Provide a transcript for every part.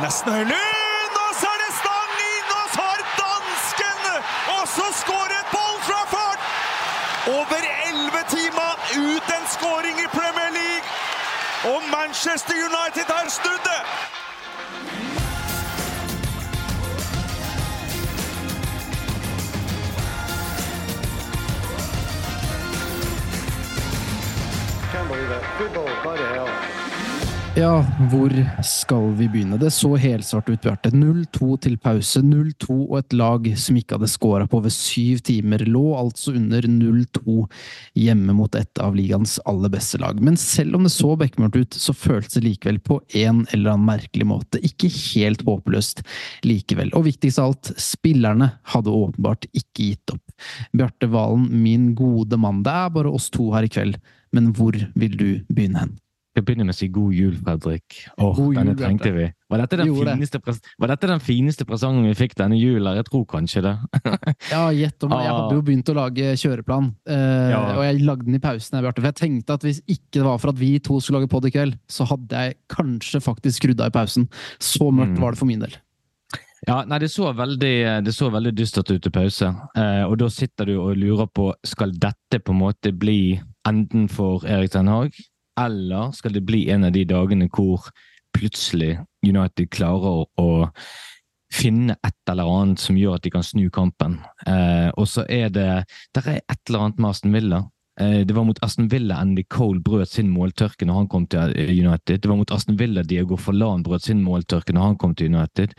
Nesten Høylund, og så er det stang inn, og så har dansken også skåret Paul Trafford! Over 11 timer uten skåring i Premier League, og Manchester United har snudd det! Can't believe it. Good ball, the hell. Ja, hvor skal vi begynne? Det så helsvart ut, Bjarte. 0-2 til pause. 0-2 og et lag som ikke hadde scora på over syv timer, lå altså under 0-2 hjemme mot et av ligaens aller beste lag. Men selv om det så bekmørkt ut, så føltes det likevel på en eller annen merkelig måte ikke helt håpløst likevel. Og viktigst av alt, spillerne hadde åpenbart ikke gitt opp. Bjarte Valen, min gode mann, det er bare oss to her i kveld, men hvor vil du begynne hen? Jeg begynner med å si god jul, Fredrik. Åh, God denne jul, trengte vi. Var dette, det. fineste, var dette den fineste presangen vi fikk denne julen? Jeg tror kanskje det. Ja, gjett om. Jeg Ah. hadde jo begynt å lage kjøreplan, eh, Ja. og jeg lagde den i pausen. her, For jeg tenkte at hvis ikke det var for at vi to skulle lage pod i kveld, så hadde jeg kanskje faktisk skrudd av i pausen. Så mørkt Mm. var det for min del. Ja, nei, det så veldig, det så veldig dystert ut til pause. Eh, og da sitter du og lurer på skal dette på en måte bli enden for Erik Den Hag, eller skal det bli en av de dagene hvor plutselig United klarer å, finne et eller annet som gjør at de kan snu kampen. Eh, og så er det Der er et eller annet med Aston Villa. Eh, det var mot Aston Villa Andy Cole brøt sin måltørke når han kom til eh, United. Det var mot Aston Villa Diego Forlan brøt sin måltørke når han kom til United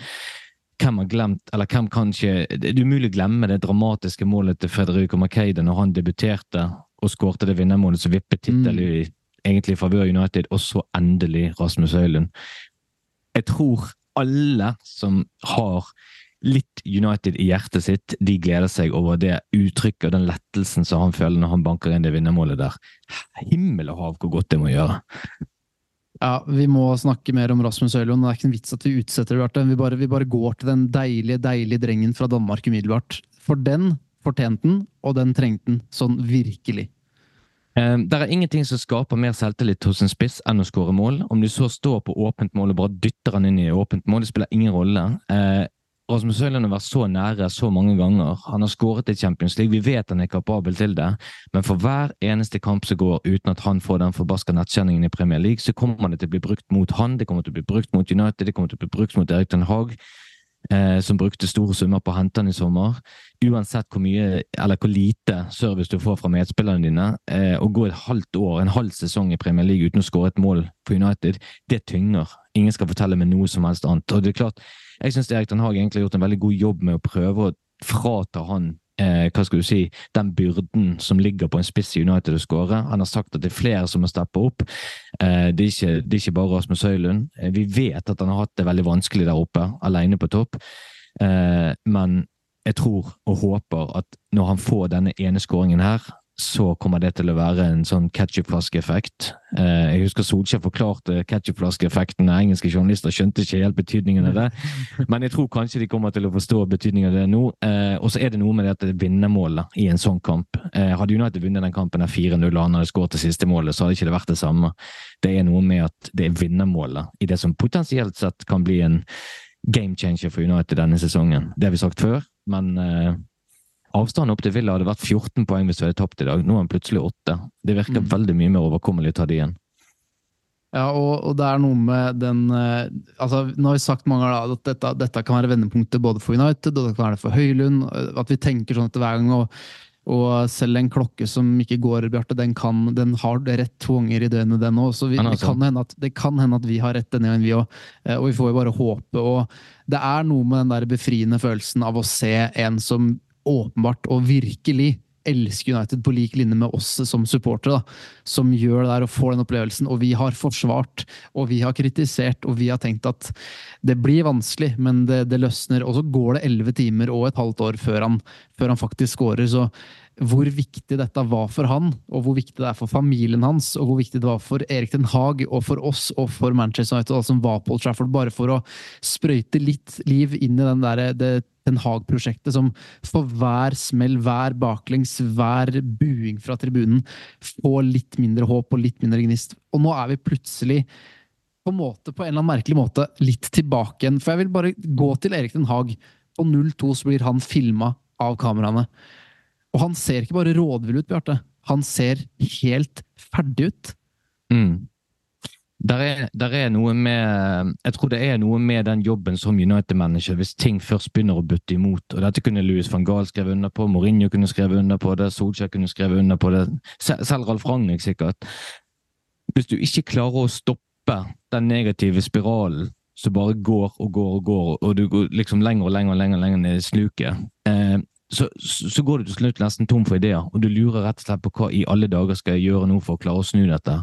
hvem har glemt, eller hvem kan ikke Det er umulig å glemme det dramatiske målet til Frederico Makeide når han debuterte og skårte det vinnermålet som vippet tittelen Mm. i egentlig favør United, og så endelig Rasmus Høylund. Jeg tror alle som har litt United i hjertet sitt, de gleder seg over det uttrykket og den lettelsen som han føler når han banker inn det vinnermålet der. Himmel og hav hvor godt det må gjøre. Ja, Vi må snakke mer om Rasmus Høylund. Det er ikke en vits at vi utsetter det. Vi bare, vi bare går til den deilige, deilige drengen fra Danmark umiddelbart. For den fortjente den, og den trengte den. Sånn virkelig. Eh, Det er ingenting som skaper mer selvtillit hos en spiss enn å skåre mål. Om du så står på åpent mål og bare dytter han inn i åpent mål, det spiller ingen rolle. Eh, Rasmus Høiland har vært så nære så mange ganger. Han har skåret i Champions League. Vi vet han er kapabel til det, men for hver eneste kamp som går uten at han får den forbaska nettkjenningen i Premier League, så kommer det til å bli brukt mot han, det kommer til å bli brukt mot United, det kommer til å bli brukt mot Erik Den Haag, eh, som brukte store summer på å hente han i sommer. Uansett hvor mye eller hvor lite service du får fra medspillerne dine, eh, å gå et halvt år, en halv sesong i Premier League uten å skåre et mål for United, det tynger. Ingen skal fortelle meg noe som helst annet. Og det er klart, jeg syns Erik Den Haag egentlig har gjort en veldig god jobb med å prøve å frata han eh, hva skal du si, den byrden som ligger på en spiss i United å skåre. Han har sagt at det er flere som må steppe opp. Eh, det, er ikke, det er ikke bare Rasmus Høylund. Eh, vi vet at han har hatt det veldig vanskelig der oppe, alene på topp. Men jeg tror og håper at når han får denne ene skåringen her, så kommer det til å være en sånn ketsjupflaskeeffekt. Eh, jeg husker Solskjær forklarte ketsjupflaskeeffekten. Engelske journalister skjønte ikke helt betydningen av det. Men jeg tror kanskje de kommer til å forstå betydningen av det nå. Eh, og så er det noe med det at det er vinnermålet i en sånn kamp. Eh, hadde United vunnet den kampen 4-0 og han hadde skåret det siste målet, så hadde ikke det vært det samme. Det er noe med at det er vinnermålet i det som potensielt sett kan bli en game changer for United denne sesongen. Det har vi sagt før, men avstanden opp til Villa hadde vært 14 poeng hvis vi hadde tapt i dag. Nå er han plutselig 8. Det virker Mm. veldig mye mer overkommelig å ta det igjen. Ja, og, og, det er noe med den eh, altså Nå har vi sagt mange ganger at dette, dette, kan være vendepunktet både for United og det kan være for Høylund. At vi tenker sånn etter hver gang. og, og selv en klokke som ikke går, Bjarte, den, den har rett to ganger i døgnet, den òg. Så vi, det, kan hende at, det kan hende at vi har rett denne gangen, vi òg. Eh, og vi får jo bare håpe. og Det er noe med den der befriende følelsen av å se en som åpenbart og virkelig elsker United på lik linje med oss som supportere, som gjør det der og får den opplevelsen. Og vi har forsvart, og vi har kritisert, og vi har tenkt at det blir vanskelig, men det, det løsner. Og så går det elleve timer og et halvt år før han, før han faktisk skårer. Så hvor viktig dette var for han, og hvor viktig det er for familien hans, og hvor viktig det var for Erik Den Haag og for oss og for Manchester United, som var Paul Trafford, bare for å sprøyte litt liv inn i den der, det Den Haag-prosjektet som for hver smell, hver baklengs, hver buing fra tribunen får litt mindre håp og litt mindre gnist. Og nå er vi plutselig på en måte, på en eller annen merkelig måte litt tilbake igjen. For jeg vil bare gå til Erik Den Haag. På 0-2 så blir han filma av kameraene. Og han ser ikke bare rådvill ut, Bjarte. Han ser helt ferdig ut. Mm. Der er, der er, noe med Jeg tror det er noe med den jobben som United-mennesker, hvis ting først begynner å butte imot. og Dette kunne Louis van Gahl skrevet under på, Mourinho kunne skrevet under på det, Solskjær kunne skrevet under på det, selv Ralf Ragnhild sikkert. Hvis du ikke klarer å stoppe den negative spiralen som bare går og går og går, og du går liksom lenger og lenger og lenger, lenger ned i sluket, eh, så, så, går du til slutt nesten tom for ideer, og du lurer rett og slett på hva i alle dager skal jeg gjøre nå for å klare å snu dette.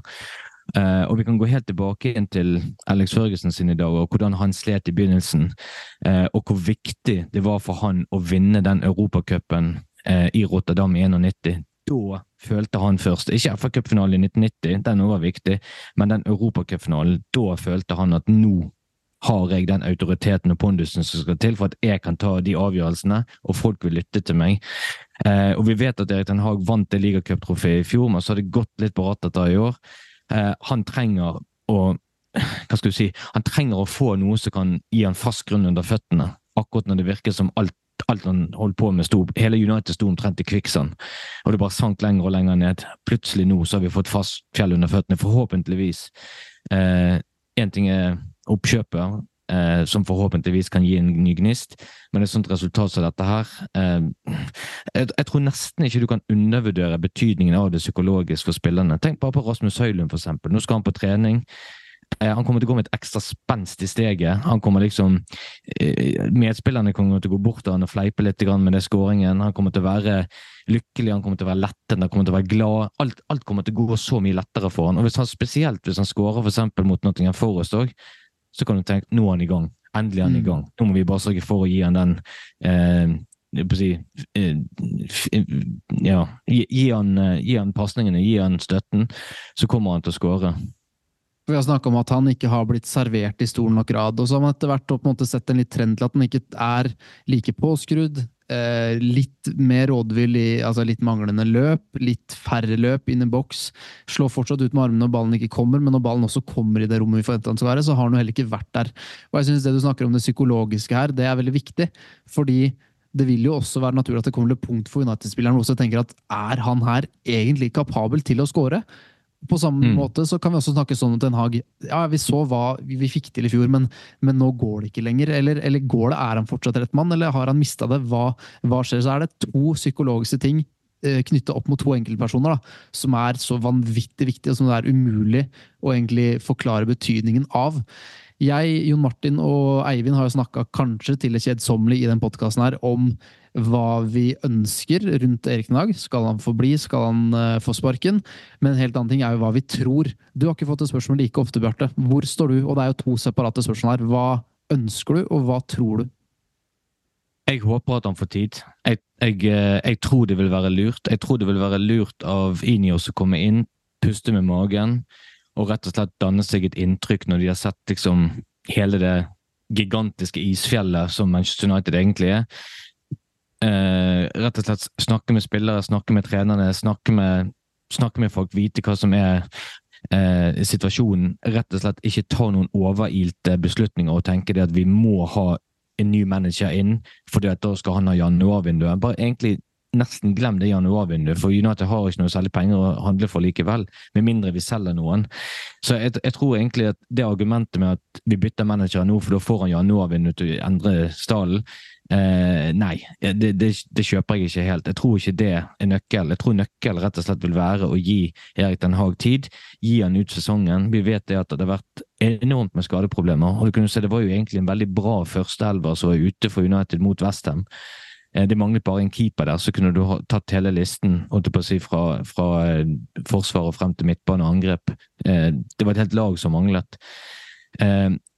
Uh, og Vi kan gå helt tilbake inn til Alex Førgesen sine dager, og hvordan han slet i begynnelsen. Uh, og hvor viktig det var for han å vinne den europacupen uh, i Rotterdam i 91. Da følte han først, ikke FA-cupfinalen i 1990, den var viktig, men den europacupfinalen, da følte han at nå har jeg den autoriteten og pondusen som skal til for at jeg kan ta de avgjørelsene, og folk vil lytte til meg. Eh, og vi vet at Erik Den Haag vant det ligacuptrofeet i fjor, men så har det gått litt på rattet i år. Eh, han trenger å hva skal du si, han trenger å få noe som kan gi han fast grunn under føttene, akkurat når det virker som alt alt han holdt på med, sto, hele United sto omtrent i kvikksand. Og det bare sank lenger og lenger ned. Plutselig nå så har vi fått fast fjell under føttene, forhåpentligvis. Én eh, ting er oppkjøpet, eh, som forhåpentligvis kan gi en ny gnist. Men et sånt resultat som dette her eh, jeg, jeg, tror nesten ikke du kan undervurdere betydningen av det psykologisk for spillerne. Tenk bare på Rasmus Høylund, for eksempel. Nå skal han på trening. Eh, han kommer til å gå med et ekstra spenst i steget. Han kommer liksom eh, Medspillerne kommer til å gå bort til han og fleipe litt med det skåringen. Han kommer til å være lykkelig, han kommer til å være lettende, han kommer til å være glad. Alt, alt, kommer til å gå så mye lettere for han. Og hvis han, Spesielt hvis han skårer f.eks. mot Nottingham Forest òg, så kan du tenke nå er han i gang. Endelig er han mm. i gang. Nå må vi bare sørge for å gi han den eh, si, eh, ja, gi, gi, han, eh, gi han pasningene, gi han støtten, så kommer han til å skåre. Vi har snakka om at han ikke har blitt servert i stor nok grad. og Så har man etter hvert sett en litt trend til at han ikke er like påskrudd. Eh, litt mer rådvill i altså litt manglende løp, litt færre løp inn i boks. Slår fortsatt ut med armene når ballen ikke kommer, men når ballen også kommer i det rommet vi forventer han skal være, så har han jo heller ikke vært der. Og jeg synes Det du snakker om det psykologiske her, det er veldig viktig. fordi det vil jo også være naturlig at det kommer til punkt for United-spilleren hvor også tenker at er han her egentlig kapabel til å skåre? På samme mm. måte så kan vi også snakke sånn at Den Hag. Ja, vi så hva vi fikk til i fjor, men, men nå går det ikke lenger. Eller, eller, går det? Er han fortsatt rett mann, eller har han mista det? Hva, hva, skjer? Så er det to psykologiske ting eh, knytta opp mot to enkeltpersoner da, som er så vanvittig viktige, og som det er umulig å egentlig forklare betydningen av. Jeg, Jon Martin og Eivind har jo snakka kanskje til det kjedsommelige i den podkasten her om hva vi ønsker rundt Erik Nag. Skal han få bli? Skal han uh, få sparken? Men en helt annen ting er jo hva vi tror. Du har ikke fått et spørsmål like ofte, Bjarte. Hvor står du? Og det er jo to separate spørsmål her. Hva ønsker du, og hva tror du? Jeg håper at han får tid. Jeg, jeg, eh, jeg, tror det vil være lurt. Jeg tror det vil være lurt av Inios å komme inn, puste med magen og rett og slett danne seg et inntrykk når de har sett liksom hele det gigantiske isfjellet som Manchester United egentlig er eh, rett og slett snakke med spillere, snakke med trenerne, snakke med, snakke med folk, vite hva som er eh, situasjonen. Rett og slett ikke ta noen overilte beslutninger og tenke det at vi må ha en ny manager inn, fordi da skal han ha januarvinduet. Bare egentlig nesten glem det januarvinduet, for United har ikke noe særlig penger å handle for likevel, med mindre vi selger noen. Så jeg, jeg tror egentlig at det argumentet med at vi bytter manager nå, for da får han januarvinduet til å endre stallen, eh, nei, det, det, det, kjøper jeg ikke helt. Jeg tror ikke det er nøkkel. Jeg tror nøkkel rett og slett vil være å gi Erik Den Haag tid, gi han ut sesongen. Vi vet det at det har vært enormt med skadeproblemer. og du kunne se Det var jo egentlig en veldig bra førsteelver som var ute for United mot Westham. Eh, det manglet bare en keeper der, så kunne du ha tatt hele listen si, fra, fra eh, forsvar og frem til midtbane og angrep. Eh, det var et helt lag som manglet.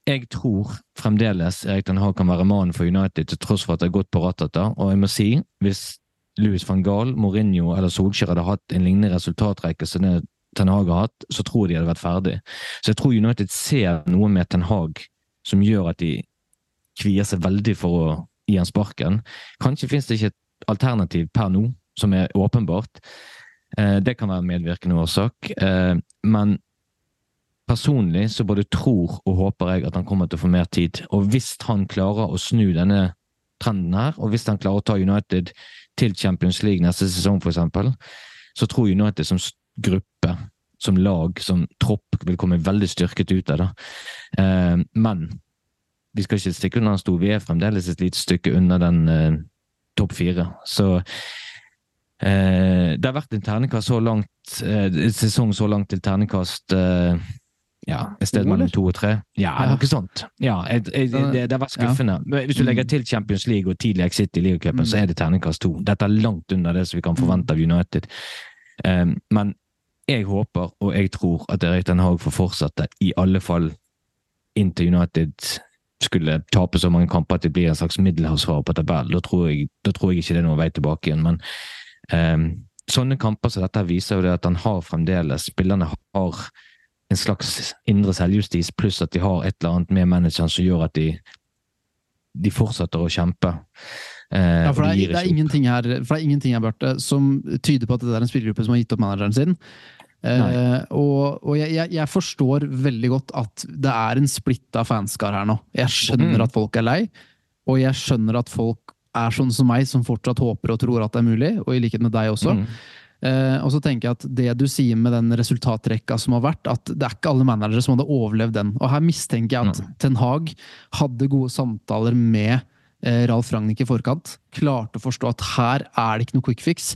Jeg tror fremdeles Erik Den Haag kan være mannen for United, til tross for at det har gått på rattata. Og jeg må si, hvis Louis van Gaal, Mourinho eller Solskjær hadde hatt en lignende resultatrekke som det Ten Hag har hatt, så tror de hadde vært ferdig. Så jeg tror United ser noe med Ten Hag som gjør at de kvier seg veldig for å gi han sparken. Kanskje finnes det ikke et alternativ per nå som er åpenbart. Eh, det kan være en medvirkende årsak. Eh, men personlig så både tror og håper jeg at han kommer til å få mer tid. Og hvis han klarer å snu denne trenden her, og hvis han klarer å ta United til Champions League neste sesong f.eks., så tror United som gruppe, som lag, som tropp vil komme veldig styrket ut av det. Eh, men vi skal ikke stikke under en store. vi er fremdeles et lite stykke unna den eh, topp fire. Så eh, det har vært en terningkast så langt, eh, sesong så langt til terningkast eh, ja, et sted mellom to og tre. Ja, noe sånt. Ja, jeg, jeg, det, det, var skuffende. Ja. Hvis du legger til Champions League og tidlig exit i ligacupen, mm. så er det terningkast to. Dette er langt under det som vi kan forvente av United. Um, men jeg håper og jeg tror at Erik Den Haag får fortsette, i alle fall inntil United skulle tape så mange kamper at det blir en slags middelhavsvar på tabellen. Da, da, tror jeg ikke det er noen vei tilbake igjen. Men um, sånne kamper som dette viser jo det at han har fremdeles Spillerne har en slags indre selvjustis, pluss at de har et eller annet med manageren som gjør at de, de fortsetter å kjempe. Eh, ja, for det er, det er, ingenting her, for det er ingenting her, Bjarte, som tyder på at det er en spillergruppe som har gitt opp manageren sin. Uh, og, og jeg, jeg, forstår veldig godt at det er en splitta fanskar her nå. Jeg skjønner mm. at folk er lei, og jeg skjønner at folk er sånn som meg, som fortsatt håper og tror at det er mulig, og i likhet med deg også. Mm. Uh, og så tenker jeg at det du sier med den resultatrekka som har vært, at det er ikke alle managere som hadde overlevd den. Og her mistenker jeg at mm. Ten Hag hadde gode samtaler med uh, Ralf Ragnhild i forkant. Klarte å forstå at her er det ikke noe quick fix.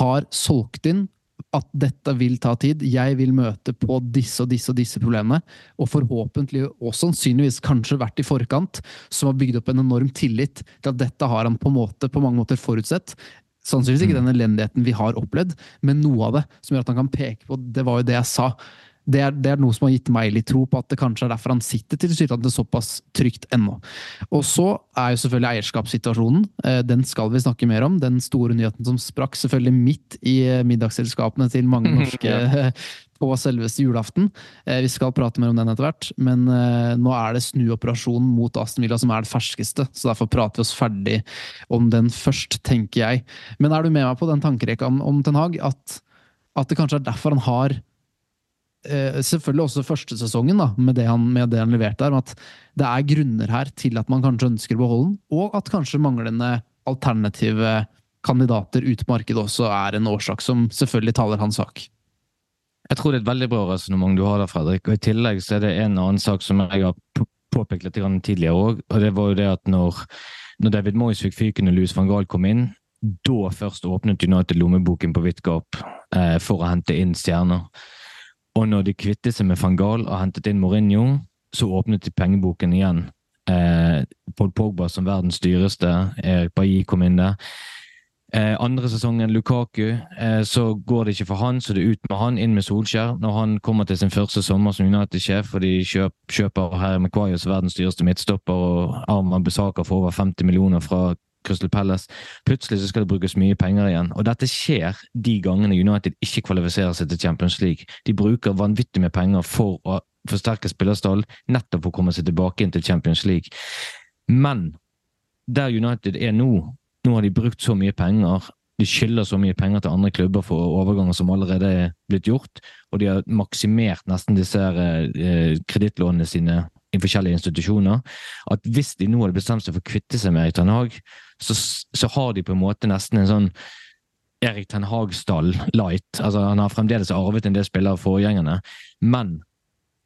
Har solgt inn at dette vil ta tid. Jeg vil møte på disse og disse og disse problemene. Og forhåpentlig og sannsynligvis kanskje vært i forkant, som har bygd opp en enorm tillit til at dette har han på, måte, på mange måter forutsett. Sannsynligvis ikke mm. den elendigheten vi har opplevd, men noe av det som gjør at han kan peke på Det var jo det jeg sa det er, det er, noe som har gitt meg litt tro på at det kanskje er derfor han sitter tilsynelatende såpass trygt ennå. Og så er jo selvfølgelig eierskapssituasjonen. Eh, den skal vi snakke mer om. Den store nyheten som sprakk selvfølgelig midt i eh, middagsselskapene til mange norske ja. på selveste julaften. Eh, vi skal prate mer om den etter hvert, men nå er det snuoperasjonen mot Aston Villa som er det ferskeste, så derfor prater vi oss ferdig om den først, tenker jeg. Men er du med meg på den tankerekka om, om Ten Hag, at, at det kanskje er derfor han har Eh, selvfølgelig også første sesongen, da, med det, han, med det han leverte der, at det er grunner her til at man kanskje ønsker å beholde den, og at kanskje manglende alternative kandidater ute på markedet også er en årsak som selvfølgelig taler hans sak. Jeg tror det er et veldig bra resonnement du har der, Fredrik. og I tillegg så er det en annen sak som jeg har påpekt litt tidligere òg, og det var jo det at når, når David Moyes fikk fyken og Louis van Gaal kom inn, da først åpnet United lommeboken på vidt gap eh, for å hente inn stjerner. Og når de kvittet seg med van Gaal og hentet inn Mourinho, så åpnet de pengeboken igjen. Eh, Paul Pogba som verdens dyreste, Erik Bailly kom inn der. Eh, andre sesongen Lukaku, eh, så går det ikke for han, så det er ut med han, inn med Solskjær. Når han kommer til sin første sommer som United-sjef, og de kjøp, kjøper Harry Maguire som verdens dyreste midtstopper, og Arman Besaka for over 50 millioner fra Crystal Palace. Plutselig så skal det brukes mye penger igjen. Og dette skjer de gangene United ikke kvalifiserer seg til Champions League. De bruker vanvittig med penger for å forsterke spillerstallen, nettopp for å komme seg tilbake inn til Champions League. Men der United er nå, nå har de brukt så mye penger. De skylder så mye penger til andre klubber for overganger som allerede er blitt gjort, og de har maksimert nesten disse eh, kredittlånene sine i forskjellige institusjoner, at hvis de nå hadde bestemt seg for å kvitte seg med Eitan Hag, så, så, har de på en måte nesten en sånn Erik Ten Hag-stall light. Altså, han har fremdeles arvet en del spillere av forgjengerne, men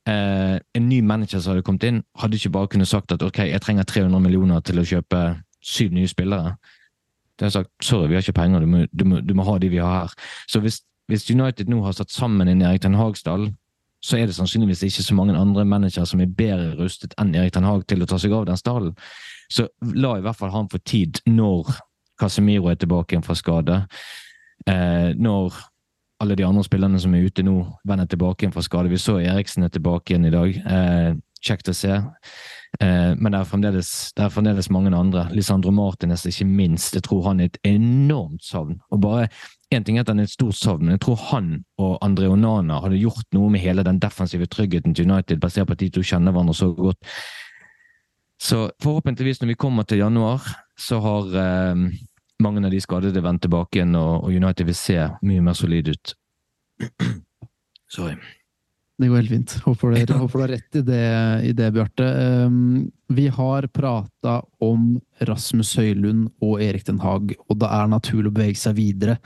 eh, en ny manager som hadde kommet inn, hadde ikke bare kunnet sagt at ok, jeg trenger 300 millioner til å kjøpe syv nye spillere. Det har sagt sorry, vi har ikke penger, du må, du må, du må ha de vi har her. Så hvis, hvis United nå har satt sammen en Erik Ten Hag-stall, så er det sannsynligvis ikke så mange andre managere som er bedre rustet enn Erik Ten Hag til å ta seg av den stallen. Så la i hvert fall han få tid når Casemiro er tilbake igjen fra skade. Eh, når alle de andre spillerne som er ute nå, vender tilbake igjen fra skade. Vi så Eriksen er tilbake igjen i dag. Eh, kjekt å se. Eh, men det er, det er fremdeles mange andre. Lisandro Martinez, ikke minst. Jeg tror han er et enormt savn. Og bare Én ting er at han er et stort savn, men jeg tror han og André Onana hadde gjort noe med hele den defensive tryggheten til United, basert på at de to kjenner hverandre så godt. Så forhåpentligvis når vi kommer til januar, så har eh, mange av de skadede vendt tilbake igjen, og, og United vil se mye mer solid ut. Sorry. Det går helt fint. Håper du, håper du har rett i det, i det Bjarte. Um, vi har prata om Rasmus Høylund og Erik Den Haag, og det er naturlig å bevege seg videre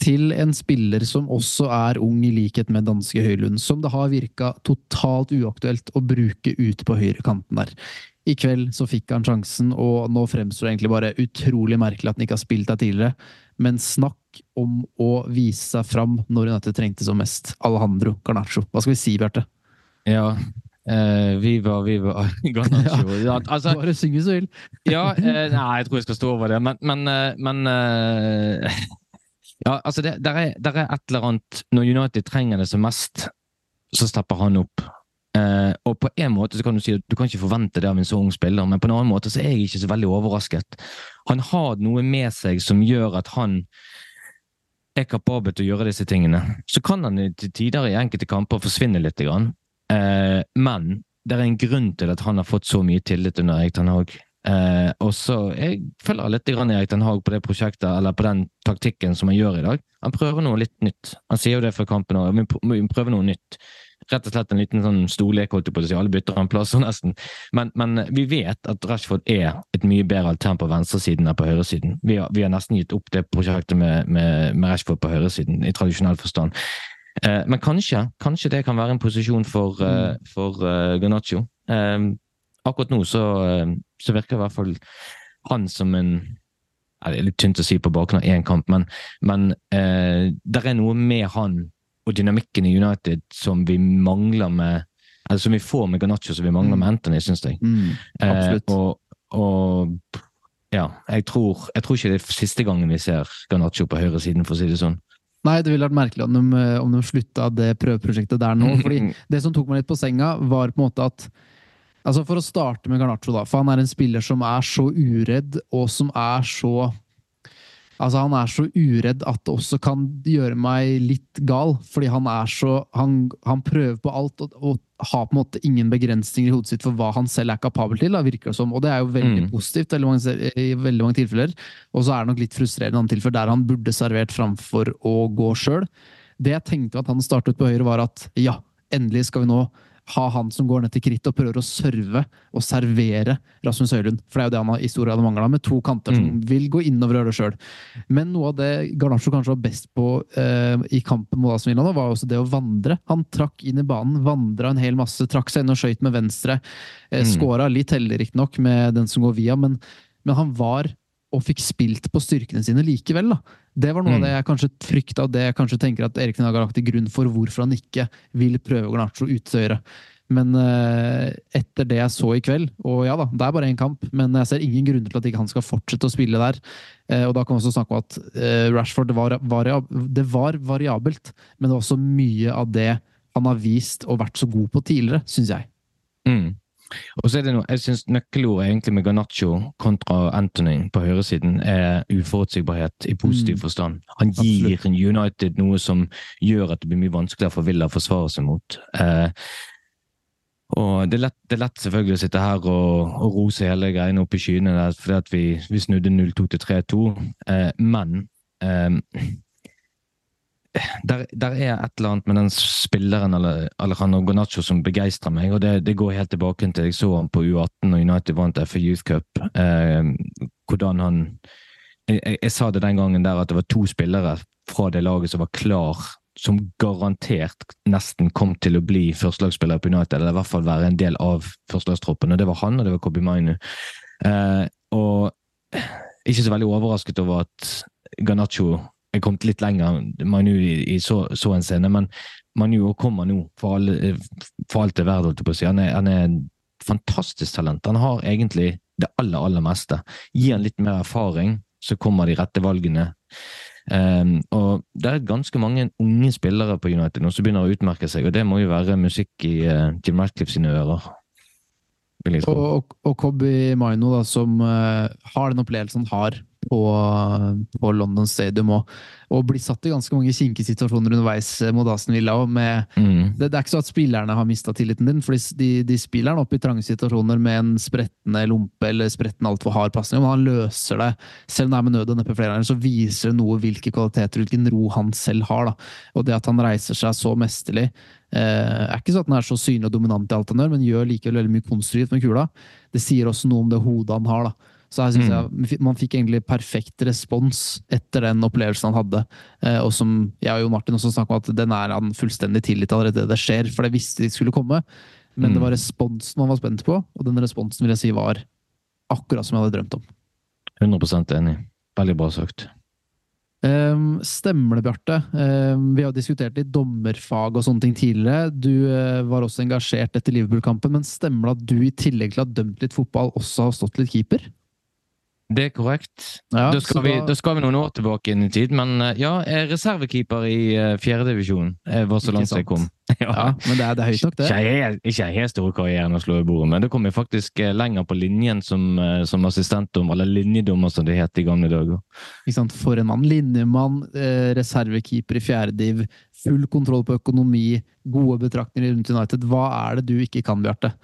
til en spiller som også er ung, i likhet med danske Høylund, som det har virka totalt uaktuelt å bruke ute på høyre kanten der. I kveld så fikk han sjansen, og nå fremstår det egentlig bare utrolig merkelig at han ikke har spilt der tidligere. Men snakk om å vise seg fram når United trengte som mest. Alejandro Garnaccio. Hva skal vi si, Bjarte? Ja, Uh, viva, viva Garnaccio. Ja, altså, Bare syng hvis du vil. ja, uh, nei, jeg tror jeg skal stå over det, men, men, uh, men uh, Ja, altså, det der er, der er et eller annet Når United trenger det som mest, så stepper han opp. Eh, og på en måte så kan du si at du kan ikke forvente det av en så ung spiller, men på en annen måte så er jeg ikke så veldig overrasket. Han har noe med seg som gjør at han er kapabel til å gjøre disse tingene. Så kan han til tider i enkelte kamper forsvinne litt, grann. Eh, men det er en grunn til at han har fått så mye tillit under Erik Ten Hag. Eh, og så Jeg følger litt grann Erik Ten Haag på det prosjektet, eller på den taktikken som han gjør i dag. Han prøver noe litt nytt. Han sier jo det før kampen òg. Vi prøver noe nytt rett og slett en liten sånn storlek, holdt jeg på å si. Alle bytter en plass nesten. Men, men, vi vet at Rashford er et mye bedre alternativ på venstresiden enn på høyresiden. Vi har, vi har nesten gitt opp det prosjektet med, med, med Rashford på høyresiden, i tradisjonell forstand. Eh, men kanskje, kanskje det kan være en posisjon for, eh, for eh, Garnaccio. Eh, akkurat nå så, så virker i hvert fall han som en Det er litt tynt å si på bakgrunn av én kamp, men, men eh, det er noe med han og dynamikken i United som vi mangler med eller som vi får med Garnaccio, som vi mangler med Anthony, syns jeg. Mm. Eh, og, og, ja, jeg tror, jeg tror ikke det er siste gangen vi ser Garnaccio på høyresiden, for å si det sånn. Nei, det ville vært merkelig om de, om de slutta det prøveprosjektet der nå. fordi Det som tok meg litt på senga, var på en måte at altså For å starte med Garnaccio, da, for han er en spiller som er så uredd, og som er så Altså, han er så uredd at det også kan gjøre meg litt gal, fordi han er så Han, han prøver på alt og, og, har på en måte ingen begrensninger i hodet sitt for hva han selv er kapabel til, da, virker det som. Og det er jo veldig Mm. positivt veldig mange, i veldig mange tilfeller. Og så er det nok litt frustrerende i tilfeller der han burde servert framfor å gå sjøl. Det jeg tenkte at han startet på høyre, var at ja, endelig skal vi nå ha han som går ned til krittet og prøver å serve og servere Rasmus Høylund. For det er jo det han har i stor grad mangla, med to kanter som Mm. vil gå innover og gjøre det sjøl. Men noe av det Garnaccio kanskje var best på eh, i kampen mot AC Milan, var også det å vandre. Han trakk inn i banen, vandra en hel masse, trakk seg inn og skøyt med venstre. Eh, Mm. Skåra litt heldig, riktignok, med den som går via, men, men han var og fikk spilt på styrkene sine likevel. da. Det var noe av Mm. det jeg kanskje frykta, og det jeg kanskje tenker at Erik Ten har lagt til grunn for hvorfor han ikke vil prøve Garnaccio ut til høyre. Men uh, etter det jeg så i kveld, og ja da, det er bare én kamp, men jeg ser ingen grunner til at ikke han skal fortsette å spille der. Uh, og da kan vi også snakke om at uh, Rashford det var, det var variabelt, men det var også mye av det han har vist og vært så god på tidligere, syns jeg. Mm. Og så er det noe, jeg synes Nøkkelordet egentlig med Ganaccio kontra Anthony på høyresiden er uforutsigbarhet i positiv Mm. forstand. Han gir United noe som gjør at det blir mye vanskeligere for Villa å forsvare seg mot. Eh, og det er, lett, det er lett selvfølgelig å sitte her og, og rose hele greiene opp i skyene der, fordi at vi, vi snudde 0-2 til 3-2, eh, men eh, der, der er et eller annet med den spilleren Alejandro Gonacho som begeistrer meg, og det, det går helt tilbake til jeg så han på U18 og United vant FA Youth Cup. Eh, hvordan han jeg, jeg, sa det den gangen der at det var to spillere fra det laget som var klar, som garantert nesten kom til å bli førstelagsspillere på United, eller i hvert fall være en del av førstelagstroppen. og Det var han, og det var Kobi Mainu. Eh, og ikke så veldig overrasket over at Ganacho er kommet litt lenger, Manu i, i så, så, en scene, men Manu kommer nå for, alle, for alt det er verdt, holdt jeg. Han er, han er en fantastisk talent. Han har egentlig det aller, aller meste. Gi han litt mer erfaring, så kommer de rette valgene. Um, og Det er ganske mange unge spillere på United nå som begynner å utmerke seg, og det må jo være musikk i uh, Jim Ratcliffe sine ører. Og, og, og Kobi Maino, da, som uh, har den opplevelsen han har på, på London Stadium og, og blir satt i ganske mange kinkige situasjoner underveis eh, mot Aston Villa. Med, mm. det, det, er ikke så at spillerne har mista tilliten din, for de, de spiller han opp i trange situasjoner med en sprettende lompe eller sprettende altfor hard pasning. Men han løser det. Selv om det er med nød og neppe flere ganger, så viser det noe hvilke kvaliteter hvilken ro han selv har. Da. Og det at han reiser seg så mesterlig eh, er ikke sånn at han er så synlig og dominant i alt han gjør, men gjør likevel veldig mye konstruktivt med kula. Det sier også noe om det hodet han har. da så jeg synes mm. jeg man fikk egentlig perfekt respons etter den opplevelsen han hadde. Eh, og som jeg og Jon Martin også snakket om, at den er han fullstendig tilgitt allerede det skjer. For det visste de skulle komme. Men mm. det var responsen man var spent på, og den responsen vil jeg si var akkurat som jeg hadde drømt om. 100 enig. Veldig bra søkt. Um, stemmer det, Bjarte? Um, vi har diskutert litt dommerfag og sånne ting tidligere. Du uh, var også engasjert etter Liverpool-kampen, men stemmer det at du i tillegg til å ha dømt litt fotball, også har stått litt keeper? Det er korrekt. Ja, da, skal vi, da, skal vi, noen år tilbake inn i tid, men eh, ja, jeg er reservekeeper i uh, fjerdedivisjon. var så langt jeg kom. ja. ja. Men det er, det er, høyt nok, det. Ikke jeg, helt store karrieren å slå i bordet, men det kom jeg faktisk uh, lenger på linjen som, som assistentdommer, eller linjedommer som det het i gamle dager. Ikke sant. For en mann. Linjemann, reservekeeper i fjerdediv, full kontroll på økonomi, gode betraktninger rundt United. Hva er det du ikke kan, Bjarte?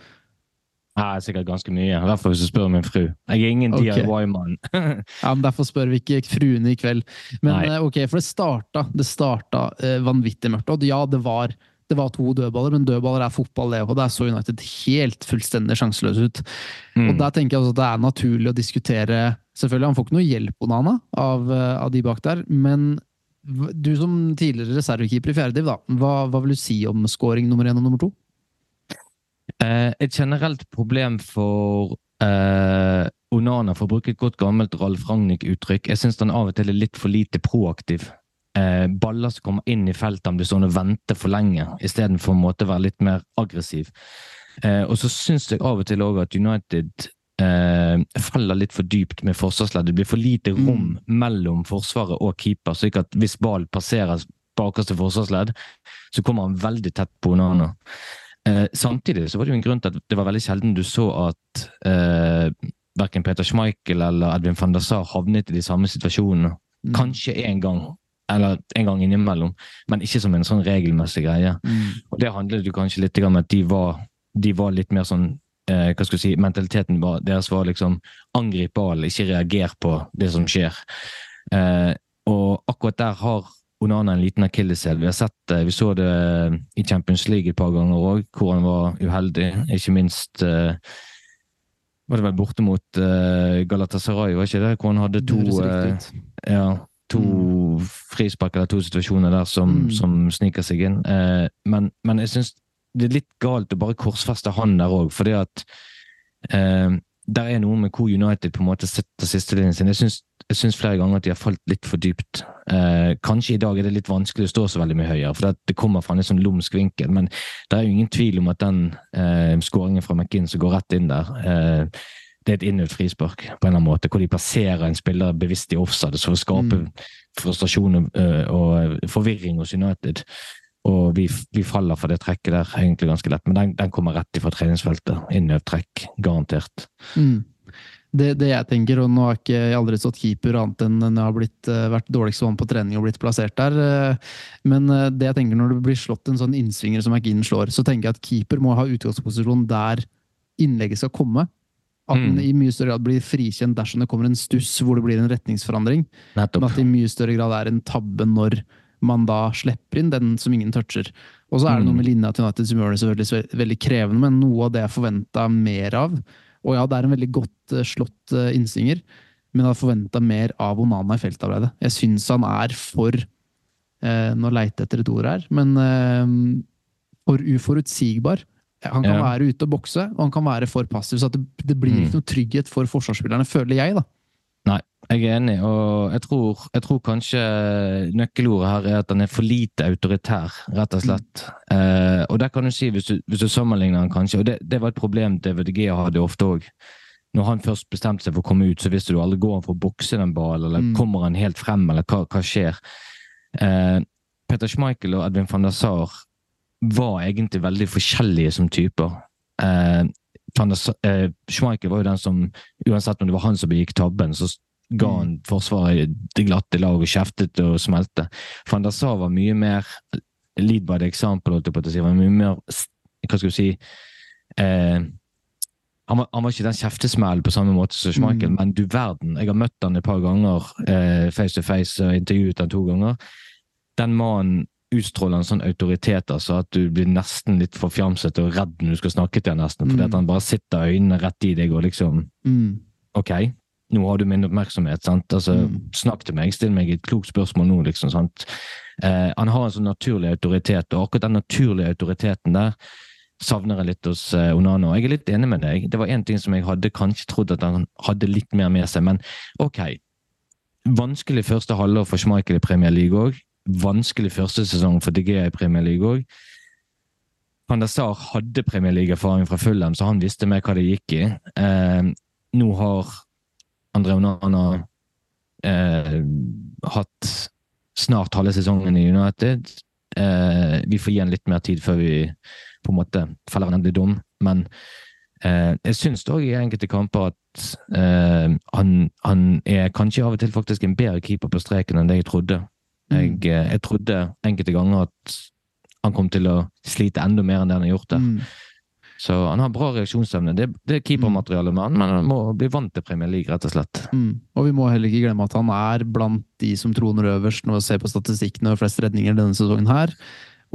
Ja, sikkert ganske mye. Fall hvis du spør min fru. Jeg er ingen okay. DIY-mann. ja, men Derfor spør vi ikke fruene i kveld. Men Nei. Eh, ok, For det starta, det starta uh, vanvittig mørkt. Og ja, det var, det var, to dødballer, men dødballer er fotball, det. òg. der så United helt fullstendig sjanseløse ut. Mm. Og Der tenker jeg også at det er naturlig å diskutere Selvfølgelig, Han får ikke noe hjelp Onana, av, eh, av de bak der, men du som tidligere reservekeeper i fjerde div, hva, hva vil du si om scoring nummer én og nummer to? Eh, et generelt problem for eh, Onana, for å bruke et godt gammelt Ralf Ragnhild-uttrykk, jeg syns han av og til er litt for lite proaktiv. Eh, baller som kommer inn i feltet, han blir sånn og venter for lenge, istedenfor å være litt mer aggressiv. Eh, og så syns jeg av og til òg at United eh, faller litt for dypt med forsvarsleddet. Det blir for lite mm. rom mm. mellom forsvaret og keeper, slik at hvis ballen passerer bakerste forsvarsledd, så kommer han veldig tett på Onana. Eh, samtidig så var det jo en grunn til at det var veldig sjelden du så at eh, verken Peter Schmeichel eller Edvin van der Sar havnet i de samme situasjonene. Mm. Kanskje én gang, eller en gang innimellom, men ikke som en sånn regelmessig greie. Mm. Og Det handlet jo kanskje litt om at de var, de var litt mer sånn eh, hva skal jeg si, Mentaliteten var, deres var liksom angrip ballen, ikke reager på det som skjer. Eh, og akkurat der har Onana en liten akilleshæl. Vi, har sett det, vi så det eh, i Champions League et par ganger òg, hvor han var uheldig. Ikke minst uh, var det vel borte mot uh, Galatasaray, var ikke det? Hvor han hadde to, ja, to mm. frispark eller to situasjoner der som, mm. som sniker seg inn. men, men jeg syns det er litt galt å bare korsfeste han der òg, fordi at der er noe med hvor United på en måte setter sistelinjen sin. Jeg syns, jeg syns flere ganger at de har falt litt for dypt. Eh, kanskje i dag er det litt vanskelig å stå så veldig mye høyere, for det, kommer fra en sånn lumsk vinkel. Men det er jo ingen tvil om at den eh, skåringen fra McInn som går rett inn der, eh, det er et innøvd frispark på en eller annen måte, hvor de plasserer en spiller bevisst i offside for å skape mm. frustrasjon og, eh, og forvirring hos United. Og vi, vi, faller for det trekket der egentlig ganske lett, men den, den kommer rett ifra treningsfeltet. Innøvd trekk, garantert. Mm. Det, det, jeg tenker, og nå har ikke jeg aldri stått keeper annet enn når jeg har blitt, uh, vært dårligst vann på trening og blitt plassert der. Uh, men uh, det jeg tenker når det blir slått en sånn innsvinger som McGinn slår, så tenker jeg at keeper må ha utgangsposisjon der innlegget skal komme. At den mm. i mye større grad blir frikjent dersom det kommer en stuss hvor det blir en retningsforandring. Nettopp. Men at det i mye større grad er en tabbe når man da slipper inn den som ingen toucher. Og så er det noe mm. med linja til United som gjør det selvfølgelig veldig krevende, men noe av det jeg forventa mer av. Og ja, det er en veldig godt uh, slått uh, innsvinger, men jeg hadde forventa mer av Onana i feltarbeidet. Jeg syns han er for eh, Nå leiter jeg etter et ord her, men eh, for uforutsigbar. Han kan Ja. være ute og bokse, og han kan være for passiv. Så at det, det blir Mm. ikke noe trygghet for forsvarsspillerne, føler jeg, da. Jeg er enig, og jeg tror, jeg tror kanskje nøkkelordet her er at han er for lite autoritær, rett og slett. Eh, og det kan du si, hvis du, hvis du sammenligner han kanskje, og det, det var et problem DVDG hadde ofte òg. Når han først bestemte seg for å komme ut, så visste du aldri går han for å bokse den ballen, eller Mm. kommer han helt frem, eller hva, hva skjer? Eh, Peter Schmeichel og Edwin van der Saar var egentlig veldig forskjellige som typer. Eh, eh, Schmeichel var jo den som, uansett om det var han som begikk tabben, så ga han Forsvaret det glatte lag og kjeftet og smelte. Van der Sar var mye mer lead by the example, holdt jeg på å si. Var mye mer Hva skal du si eh, han, var, han var ikke den kjeftesmellen på samme måte som Schmeichel, Mm. men du verden. Jeg har møtt han et par ganger eh, face to face og intervjuet han to ganger. Den mannen utstråler en sånn autoritet altså at du blir nesten litt forfjamset og redd når du skal snakke til han nesten, fordi Mm. at han bare sitter øynene rett i deg og liksom Mm. Ok, nå har du min oppmerksomhet. sant? Altså, Mm. Snakk til meg, still meg et klokt spørsmål nå, liksom. sant? Eh, han har en sånn naturlig autoritet, og akkurat den naturlige autoriteten der savner jeg litt hos eh, Onana. Jeg er litt enig med deg. Det var én ting som jeg hadde kanskje trodd at han hadde litt mer med seg, men ok. Vanskelig første halvår for Schmeichel i Premier League òg. Vanskelig første sesong for DG i Premier League òg. Van der Sar hadde Premier League-erfaring fra Fulham, så han visste mer hva det gikk i. Eh, nå har André Onana eh, hatt snart halve sesongen i United. Eh, vi får gi han litt mer tid før vi på en måte feller en endelig dom, men eh, jeg syns òg i enkelte kamper at eh, han, han er kanskje av og til faktisk en bedre keeper på streken enn det jeg trodde. Jeg, eh, jeg trodde enkelte ganger at han kom til å slite enda mer enn det han har gjort der. Mm. Så han har bra reaksjonsevne. Det, det er keepermaterialet med han, men han må bli vant til Premier League, rett og slett. Mm. Og vi må heller ikke glemme at han er blant de som troner øverst når vi ser på statistikken over flest redninger denne sesongen her.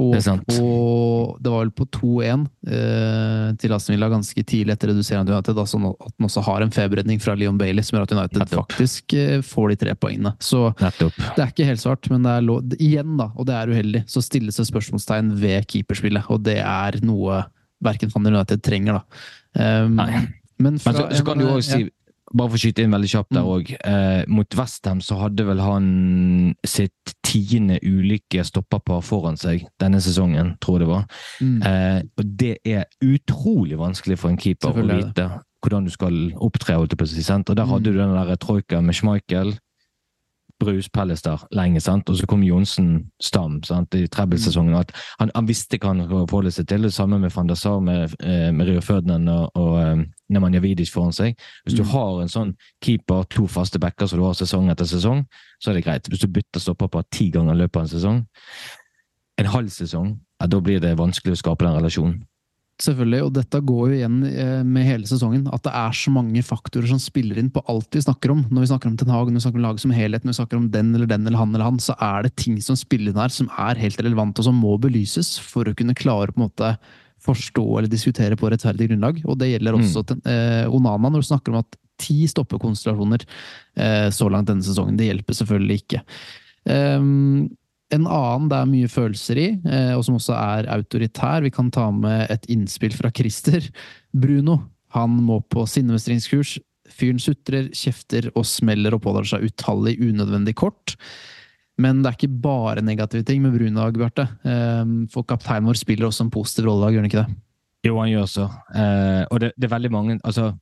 Og, Det og det var vel på 2-1 eh, til Aston Villa ganske tidlig etter reduserende United, da, sånn at han også har en feberredning fra Leon Bailey som gjør at United Nettopp. faktisk eh, får de tre poengene. Så Nettopp. det er ikke helt svart, men det er lov, igjen, da, og det er uheldig, så stilles det spørsmålstegn ved keeperspillet, og det er noe verken Van der United trenger, da. Um. Men, fra Men så, så kan du eh, òg si, bare for å skyte inn veldig kjapt der Mm. òg, eh, mot Westham så hadde vel han sitt tiende ulykke stoppapar foran seg denne sesongen, tror jeg det var. mm, Eh, og det er utrolig vanskelig for en keeper å vite hvordan du skal opptre. holdt jeg på å si, sant? Der hadde Mm. du den der troika med Schmeichel, Brus, Pellester lenge, sant? og så kom Johnsen Stam sant? i trebbelsesongen. At han, han visste hva han skulle forholde seg til. Det samme med van der Sar, med, eh, med Rio Ferdinand og, og eh, Nemanja Vidic foran seg. Hvis du Mm. har en sånn keeper, to faste backer som du har sesong etter sesong, så er det greit. Hvis du bytter stopper på ti ganger i løpet av en sesong, en halv sesong, ja, da blir det vanskelig å skape den relasjonen. Selvfølgelig, og dette går jo igjen eh, med hele sesongen. At det er så mange faktorer som spiller inn på alt vi snakker om. Når vi snakker om Ten Hag, når vi snakker om laget som helhet, når vi snakker om den eller den eller han eller han, så er det ting som spiller inn her som er helt relevant og som må belyses for å kunne klare på en måte forstå eller diskutere på rettferdig grunnlag. Og det gjelder også til, eh, Onana når du snakker om at ti stoppekonstellasjoner eh, så langt denne sesongen. Det hjelper selvfølgelig ikke. Um, en annen det er mye følelser i, eh, og som også er autoritær. Vi kan ta med et innspill fra Christer. Bruno han må på sinnemestringskurs. Fyren sutrer, kjefter og smeller og pådrar seg utallig unødvendig kort. Men det er ikke bare negative ting med Bruno, Bjarte. Eh, For kapteinen vår spiller også en positiv rolle, gjør han ikke det? Jo, han gjør så. Eh, og det, det er veldig mange Altså,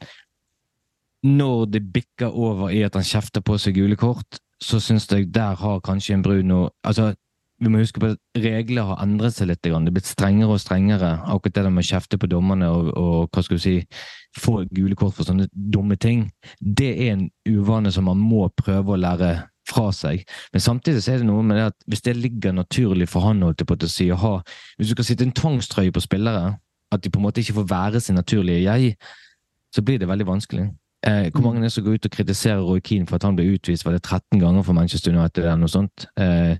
når det bikker over i at han kjefter på seg gule kort, så syns jeg der har kanskje en Bruno Altså, vi må huske på at regler har endret seg litt. Det er blitt strengere og strengere. Akkurat det med å kjefte på dommerne og, og hva skal du si, få gule kort for sånne dumme ting, det er en uvane som man må prøve å lære fra seg. Men samtidig så er det noe med det at hvis det ligger naturlig for han holdt på å si, å ha Hvis du skal sitte en tvangstrøye på spillere, at de på en måte ikke får være sin naturlige jeg, så blir det veldig vanskelig. Eh, hvor mange er det som går ut og kritiserer Roy Keane for at han ble utvist var det 13 ganger for Manchester United eller noe sånt? Eh,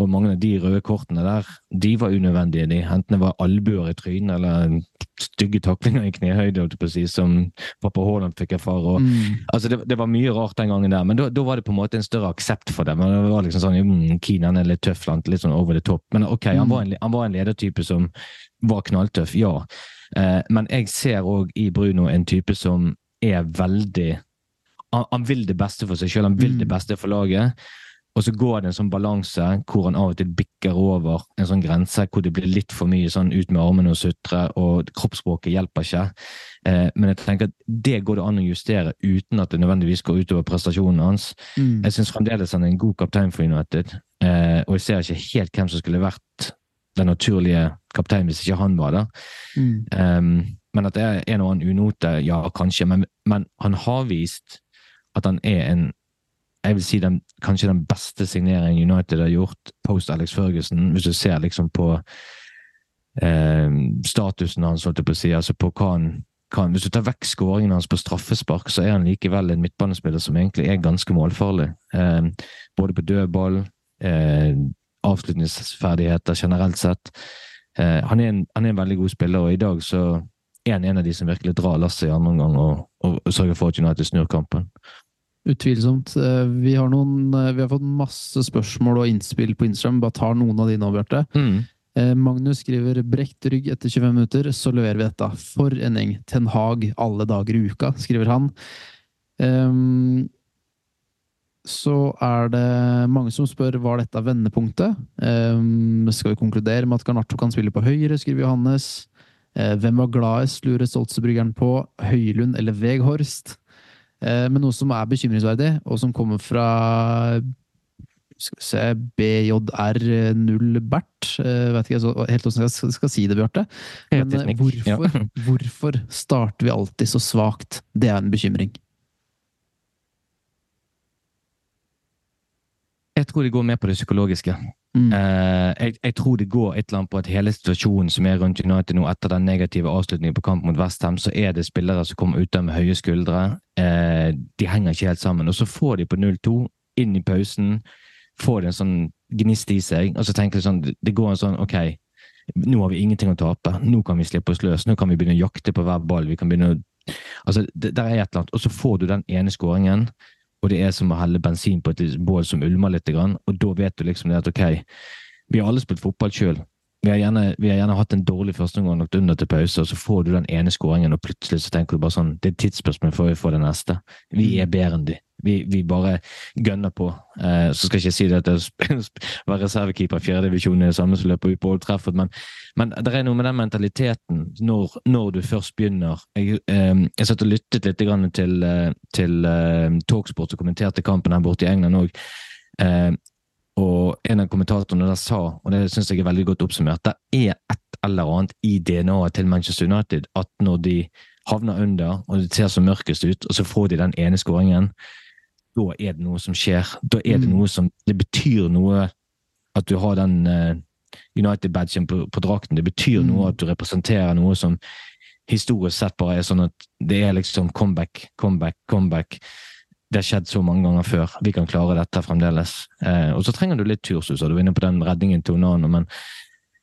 Og mange av de røde kortene der, de var unødvendige. De Enten det var albuer i trynet eller stygge taklinger i knehøyde, si, som pappa Haaland fikk erfare. Og, Mm. altså det, det var mye rart den gangen der, men da, var det på en måte en større aksept for det. Men det var liksom sånn, mm, han er litt tøff, litt sånn over the top. Men ok, han var en, han var en ledertype som var knalltøff, ja. Eh, men jeg ser òg i Bruno en type som er veldig han, han vil det beste for seg sjøl, han vil Mm. det beste for laget. Og så går det en sånn balanse hvor han av og til bikker over en sånn grense hvor det blir litt for mye sånn ut med armene og sutre, og kroppsspråket hjelper ikke. Eh, men jeg tenker at det går det an å justere uten at det nødvendigvis går utover prestasjonen hans. Mm. Jeg syns fremdeles han er en god kaptein for United, eh, og jeg ser ikke helt hvem som skulle vært den naturlige kapteinen hvis ikke han var der. Mm. Um, men at det er en og annen unote, ja, kanskje. Men, men han har vist at han er en jeg vil si den, kanskje den beste signeringen United har gjort post Alex Ferguson, hvis du ser liksom på eh, statusen hans, holdt jeg på å si, altså på hva han kan Hvis du tar vekk skåringen hans på straffespark, så er han likevel en midtbanespiller som egentlig er ganske målfarlig. Eh, både på dødball, eh, avslutningsferdigheter generelt sett. Eh, han, er en, han er en veldig god spiller, og i dag så er en av de som virkelig drar lasset i andre omgang og, og, og sørger for at United snur kampen. Utvilsomt. Eh, Vi har, noen, eh, vi har fått masse spørsmål og innspill på Instagram. Bare tar noen av de nå, Bjarte. Mm. Eh, Magnus skriver 'brekt rygg etter 25 minutter, så leverer vi dette'. For en gjeng. Ten Hag alle dager i uka, skriver han. Um, så er det mange som spør var dette vendepunktet. Um, skal vi konkludere med at Garnaccio kan spille på høyre, skriver Johannes. Eh, hvem var gladest, lurer Stoltzebryggeren på. Høylund eller Veghorst? Eh, men noe som er bekymringsverdig, og som kommer fra skal vi se BJR0 Bert. Eh, vet ikke helt hvordan jeg skal, skal si det, Bjarte. Men hvorfor, ja. hvorfor starter vi alltid så svakt? Det er en bekymring. Jeg tror det går med på det psykologiske. Mm. Uh, jeg, jeg tror det går et eller annet på at hele situasjonen som er rundt United nå, etter den negative avslutningen på kamp mot Westham, så er det spillere som kommer ut der med høye skuldre. Uh, de henger ikke helt sammen. Og så får de på 0-2, inn i pausen, får de en sånn gnist i seg, og så tenker de sånn Det går en sånn OK, nå har vi ingenting å tape. Nå kan vi slippe oss løs. Nå kan vi begynne å jakte på hver ball. Vi kan begynne å Altså, det, der er et eller annet. Og så får du den ene skåringen, og det er som å helle bensin på et bål som ulmer litt, og da vet du liksom det at ok, vi har alle spilt fotball sjøl. Vi vi har gjerne hatt en dårlig førsteomgang lagt under til pause, og så får du den ene skåringen, og plutselig så tenker du bare sånn Det er et tidsspørsmål før vi får den neste. Vi er bedre enn de. Vi, vi bare gønner på. Eh, så skal jeg ikke si det at å var reservekeeper i fjerdedivisjon i det samme som løper ut på Old Trafford, men, men det er noe med den mentaliteten når, når du først begynner. Jeg, eh, jeg satt og lyttet litt til, eh, til eh, Talksport og kommenterte kampen her borte i England òg. Eh, og en av kommentatorene der sa, og det syns jeg er veldig godt oppsummert, det er et eller annet i DNA-et til Manchester United at når de havner under, og det ser så mørkest ut, og så får de den ene skåringen, da er det noe som skjer. Da er det Mm. noe som Det betyr noe at du har den eh, United-badgen på, på drakten. Det betyr Mm. noe at du representerer noe som historisk sett bare er sånn at det er liksom comeback, comeback, comeback. Det har skjedd så mange ganger før. Vi kan klare dette fremdeles. Eh, og så trenger du litt tursus, og du var inne på den redningen til Onano, men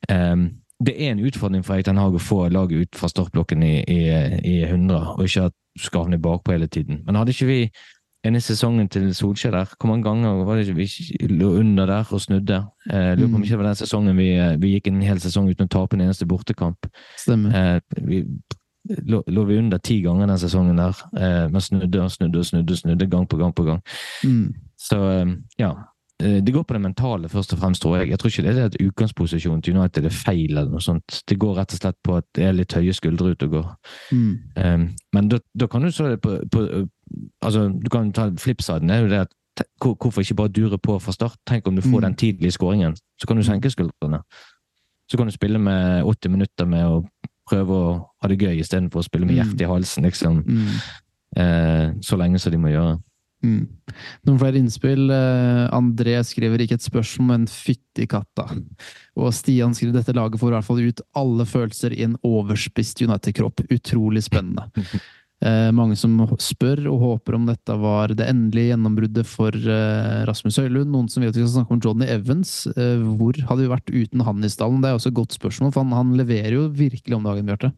eh, det er en utfordring for Erik Ten Hag å få laget ut fra startblokken i, i, i 100, og ikke at du skal havne bakpå hele tiden. Men hadde ikke vi en i sesongen til Solskjær der, hvor mange ganger var det ikke vi lå under der og snudde? Eh, lurer på om Mm. ikke det var den sesongen vi, eh, vi gikk en hel sesong uten å tape en eneste bortekamp. Stemmer. Eh, vi lå, lå vi under ti ganger den sesongen der, eh, men snudde og snudde og snudde, snudde gang på gang på gang. Mm. Så eh, ja. Eh, Det går på det mentale, først og fremst, tror jeg. Jeg tror ikke det er et utgangsposisjon til United er feil, eller noe sånt. Det går rett og slett på at det er litt høye skuldre ute og går. Mm. Um, men da, da kan du så det på, på altså, Du kan ta flipsiden. er jo det at Hvorfor ikke bare dure på fra start? Tenk om du får Mm. den tidlige skåringen. Så kan du senke skuldrene. Så kan du spille med 80 minutter med å prøve å ha det gøy istedenfor å spille med Mm. hjertet i halsen liksom, Mm. Uh, så lenge som de må gjøre. Mm. Noen flere innspill. Eh, André skriver ikke et spørsmål, men fytti katta. Og Stian skriver dette laget får i hvert fall ut alle følelser i en overspist United-kropp. Utrolig spennende. Eh, mange som spør og håper om dette var det endelige gjennombruddet for eh, Rasmus Høylund. Noen som vet vi skal snakke om Johnny Evans. Eh, hvor hadde vi vært uten han i stallen? Det er også et godt spørsmål, for han, han leverer jo virkelig om dagen, Bjarte.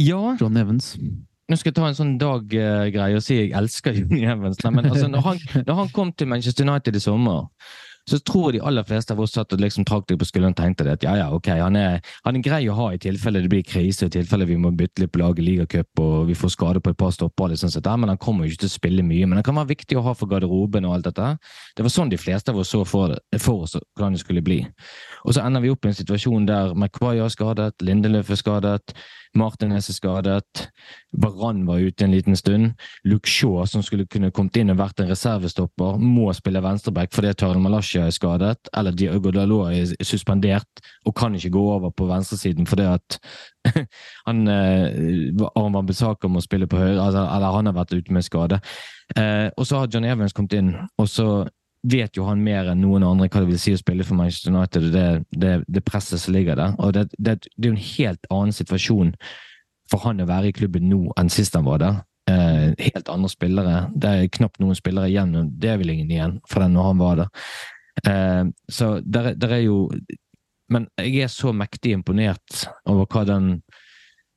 Ja, Johnny Evans. Nå skal jeg ta en sånn dag-greie og si jeg elsker Johnny Evans. Nei, men altså, når, han, når han kom til Manchester United i sommer, så tror jeg de aller fleste av oss satt og liksom trakk deg på skulderen og tenkte at ja, ja, ok, han er, han er grei å ha i tilfelle det blir krise, i tilfelle vi må bytte litt på laget i ligacup og vi får skade på et par stopper, liksom, sånn men han kommer jo ikke til å spille mye. Men han kan være viktig å ha for garderoben og alt dette. Det var sånn de fleste av oss så for, for oss hvordan det skulle bli. Og så ender vi opp i en situasjon der McQuay er skadet, Lindeløf er skadet, Martinez er skadet, Varan var ute en liten stund. Luke Shaw, som skulle kunne kommet inn og vært en reservestopper, må spille venstreback fordi Taril Malasha er skadet, eller Diogo Dalot er suspendert og kan ikke gå over på venstresiden fordi at han Aron Van Besaka må spille på høyre, altså, eller han har vært ute med skade. Eh, og så har John Evans kommet inn, og så vet jo han mer enn noen andre hva det vil si å spille for Manchester United, det, det, det presset som ligger der. Og det, det, det er jo en helt annen situasjon for han å være i klubben nå enn sist han var der. Eh, helt andre spillere. Det er knapt noen spillere igjen, og det er vel ingen igjen fra den når han var der. Eh, så der, der, er jo Men jeg er så mektig imponert over hva den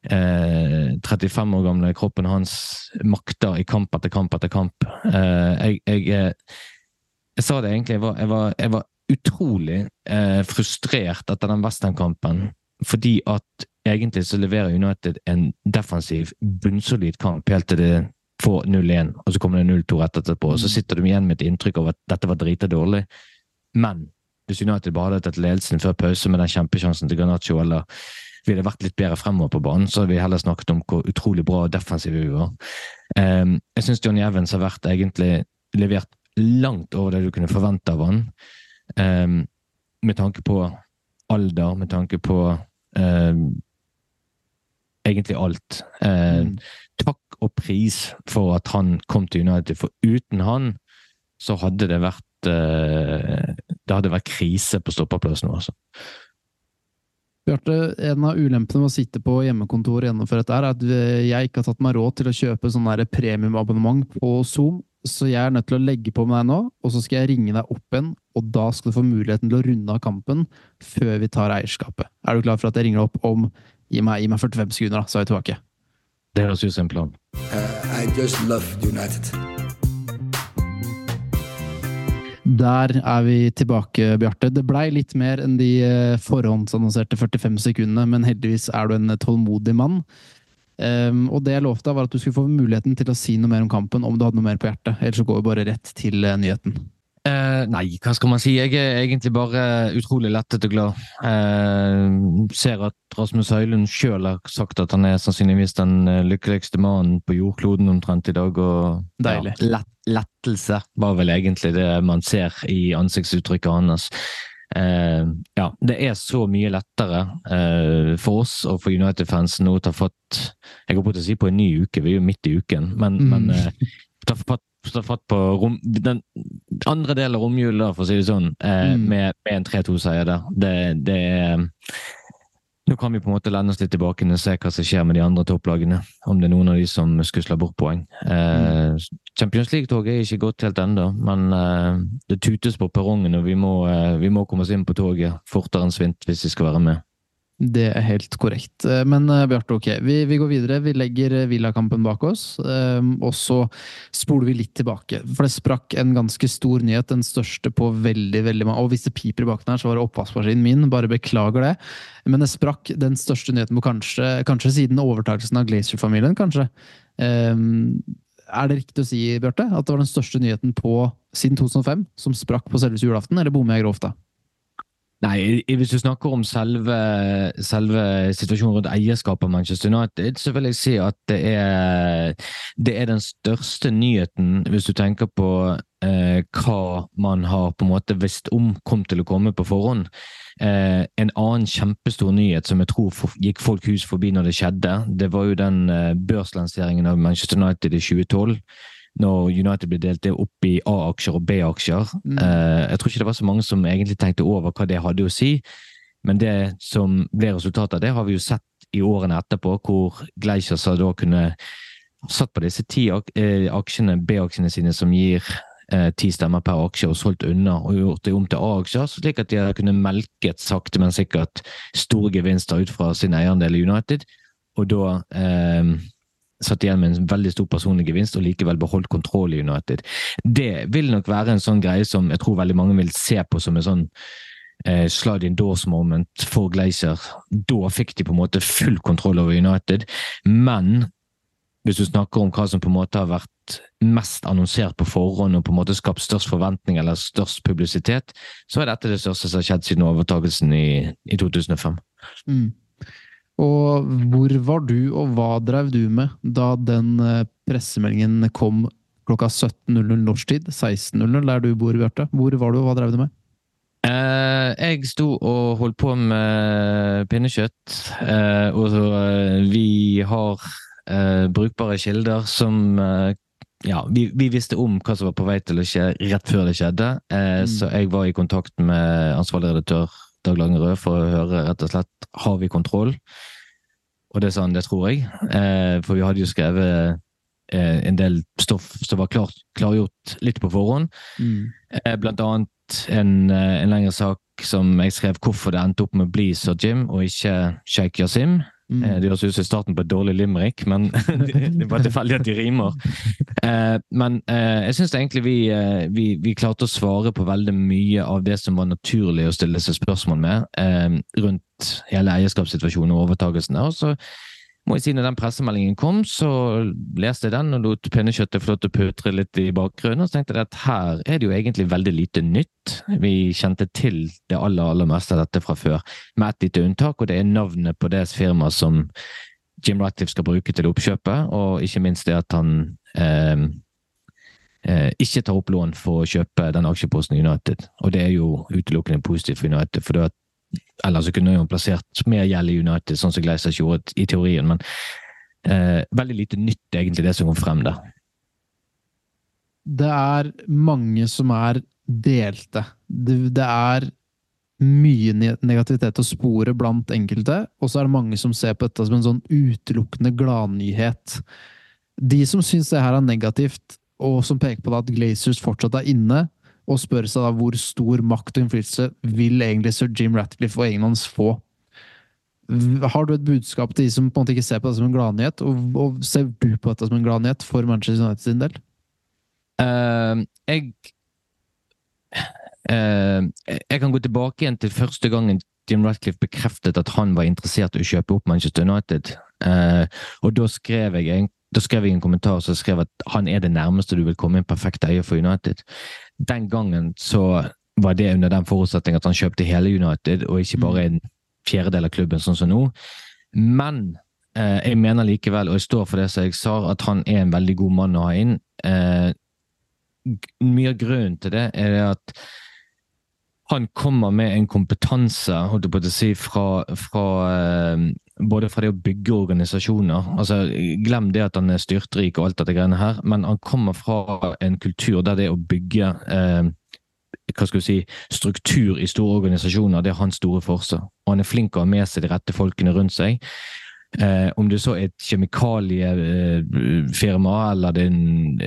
eh, 35 år gamle kroppen hans makter i kamp etter kamp etter kamp. Eh, jeg, jeg jeg sa det egentlig. Jeg var, jeg var, jeg var utrolig eh, frustrert etter den Western-kampen. Fordi at egentlig så leverer United en defensiv, bunnsolid kamp helt til det får 0-1, og så kommer det 0-2 rett etterpå. og Så mm. sitter du igjen med et inntrykk av at dette var drita dårlig. Men hvis United bare hadde tatt ledelsen før pause med den kjempesjansen til Granaccio, eller vi hadde vært litt bedre fremover på banen, så hadde vi heller snakket om hvor utrolig bra defensive vi var. Um, jeg syns Johnny Evans har vært egentlig levert langt over det du kunne forvente av han. Um, med tanke på alder, med tanke på um, egentlig alt. Mm. Takk og pris for at han kom til United, for uten han så hadde det vært uh, Det hadde vært krise på stoppeplass nå, altså. Bjarte, en av ulempene med å sitte på hjemmekontor og gjennomføre dette, er at jeg ikke har tatt meg råd til å kjøpe sånn premiumabonnement på Zoom så jeg er nødt til å legge på med deg nå, og så skal jeg ringe deg opp igjen, og da skal du få muligheten til å runde av kampen før vi tar eierskapet. Er du klar for at jeg ringer deg opp om Gi meg, gi meg 45 sekunder, da, så er jeg tilbake. Det høres ut som en plan. I just love United. Der er vi tilbake, Bjarte. Det blei litt mer enn de eh, forhåndsannonserte 45 sekundene, men heldigvis er du en tålmodig mann. Um, og det jeg lovte, var at du skulle få muligheten til å si noe mer om kampen om du hadde noe mer på hjertet. Ellers så går vi bare rett til uh, nyheten. Uh, nei, hva skal man si? Jeg er egentlig bare utrolig lettet og glad. Uh, ser at Rasmus Høylund sjøl har sagt at han er sannsynligvis den lykkeligste mannen på jordkloden omtrent i dag. Og, Deilig. Ja, lett, lettelse var vel egentlig det man ser i ansiktsuttrykket hans. Uh, ja, det er så mye lettere eh, for oss og for United-fansen nå å ta fatt Jeg går på til å si på en ny uke, vi er jo midt i uken, men, mm. men eh, ta, fatt, ta, fatt, på rom, den andre delen av romjula, for å si det sånn, mm. med, med, en 3-2-seier der. Det, det er nå kan vi på en måte lende oss litt tilbake og se hva som skjer med de andre topplagene. Om det er noen av de som skusler bort poeng. Eh, Champions League-toget er ikke gått helt ennå, men eh, det tutes på perrongen, og vi må, eh, vi må komme oss inn på toget fortere enn svint hvis vi skal være med. Det er helt korrekt. Eh, men eh, Bjarte, ok. Vi, vi, går videre. Vi legger eh, Villakampen bak oss. Og så spoler vi litt tilbake. For det sprakk en ganske stor nyhet. Den største på veldig veldig mange Og hvis det piper i baken her, så var det oppvaskmaskinen min. Bare beklager det. Men det sprakk den største nyheten på kanskje, kanskje siden overtakelsen av Glazer-familien, kanskje. Er det riktig å si, Bjarte, at det var den største nyheten på siden 2005 som sprakk på selveste julaften, eller bommer jeg grovt da? Nei, hvis du snakker om selve, selve situasjonen rundt eierskapet av Manchester United, så vil jeg si at det er, det er den største nyheten, hvis du tenker på eh, hva man har på en måte visst om kom til å komme på forhånd. Eh, en annen kjempestor nyhet som jeg tror for, gikk folk hus forbi når det skjedde, det var jo den eh, børslanseringen av Manchester United i 2012 når United ble delt opp i A-aksjer og B-aksjer. Mm. Eh, jeg tror ikke det var så mange som egentlig tenkte over hva det hadde å si, men det som ble resultatet av det, har vi jo sett i årene etterpå, hvor Gleisers da kunne satt på disse ti eh, aksjene, B-aksjene sine, som gir eh, ti stemmer per aksje, og solgt unna og gjort det om til A-aksjer, slik at de har kunnet melket sakte, men sikkert store gevinster ut fra sin eierandel i United, og da eh, satt igjen med en veldig stor personlig gevinst og likevel beholdt kontroll i United. Det vil nok være en sånn greie som jeg tror veldig mange vil se på som en sånn eh, slide indoors moment for Glazer. Da fikk de på en måte full kontroll over United, men hvis du snakker om hva som på en måte har vært mest annonsert på forhånd og på en måte skapt størst forventning eller størst publisitet, så er dette det største som har skjedd siden overtakelsen i, i 2005. Mm. Og hvor var du, og hva drev du med da den eh, pressemeldingen kom klokka 17.00 norsk tid, 16.00 der du bor, Bjarte? Hvor var du, og hva drev du med? Eh, jeg sto og holdt på med pinnekjøtt, eh, og eh, vi har eh, brukbare kilder som eh, ja, vi, vi, visste om hva som var på vei til å skje rett før det skjedde. Eh, mm. Så jeg var i kontakt med ansvarlig redaktør Dag Langerød for å høre rett og slett har vi kontroll. Og det er sånn, det tror jeg. Eh, for vi hadde jo skrevet eh, en del stoff som var klart, klargjort litt på forhånd. Mm. Eh, blant annet en, en lengre sak som jeg skrev hvorfor det endte opp med å bli Sir Jim og ikke Sheikh Yasim. Mm. Eh, det høres ut som starten på et dårlig limerick, men det er bare tilfeldig at de rimer. Eh, men eh, jeg syns egentlig vi, vi, vi, klarte å svare på veldig mye av det som var naturlig å stille seg spørsmål med rundt hele eierskapssituasjonen og overtagelsen. Og så må jeg si når den pressemeldingen kom, så leste jeg den og lot pinnekjøttet få lov til å putre litt i bakgrunnen. Og så tenkte jeg at her er det jo egentlig veldig lite nytt. Vi kjente til det aller, aller meste av dette fra før, med ett lite unntak, og det er navnet på det firmaet som Jim Ratcliffe skal bruke til oppkjøpet, og ikke minst det at han eh, eh, ikke tar opp lån for å kjøpe den aksjeposten i United. Og det er jo utelukkende positivt for United, for det eller så kunne hun plassert mer gjeld i United, sånn som Gleisers gjorde i teorien. Men eh, veldig lite nytt, egentlig, det som kom frem der. Det er mange som er delte. Det, det er mye negativitet å spore blant enkelte, og så er det mange som ser på dette som en sånn utelukkende gladnyhet. De som syns det her er negativt, og som peker på at Glazers fortsatt er inne, og spør seg da hvor stor makt og innflytelse vil egentlig sir Jim Ratcliffe og gjengen få. Har du et budskap til de som på en måte ikke ser på det som en gladnyhet, og, og ser du på dette som en gladnyhet for Manchester United sin del? Uh, jeg uh, Jeg kan gå tilbake igjen til første gangen Jim Ratcliffe bekreftet at han var interessert i å kjøpe opp Manchester United. Uh, og da skrev jeg da skrev jeg en kommentar som skrev at han er det nærmeste du vil komme en perfekt eier for United den gangen så var det under den forutsetning at han kjøpte hele United, og ikke bare mm. en fjerdedel av klubben, sånn som nå. Men eh, jeg mener likevel, og jeg står for det som jeg sa, at han er en veldig god mann å ha inn. Eh, mye av grunnen til det er at han kommer med en kompetanse holdt jeg på å si, fra, fra eh, både fra det å bygge organisasjoner altså Glem det at han er styrtrik og alt dette greiene her, men han kommer fra en kultur der det å bygge eh, hva skal vi si, struktur i store organisasjoner, det er hans store forse. Og han er flink til å ha med seg de rette folkene rundt seg. Eh, om det så er et kjemikaliefirma eller er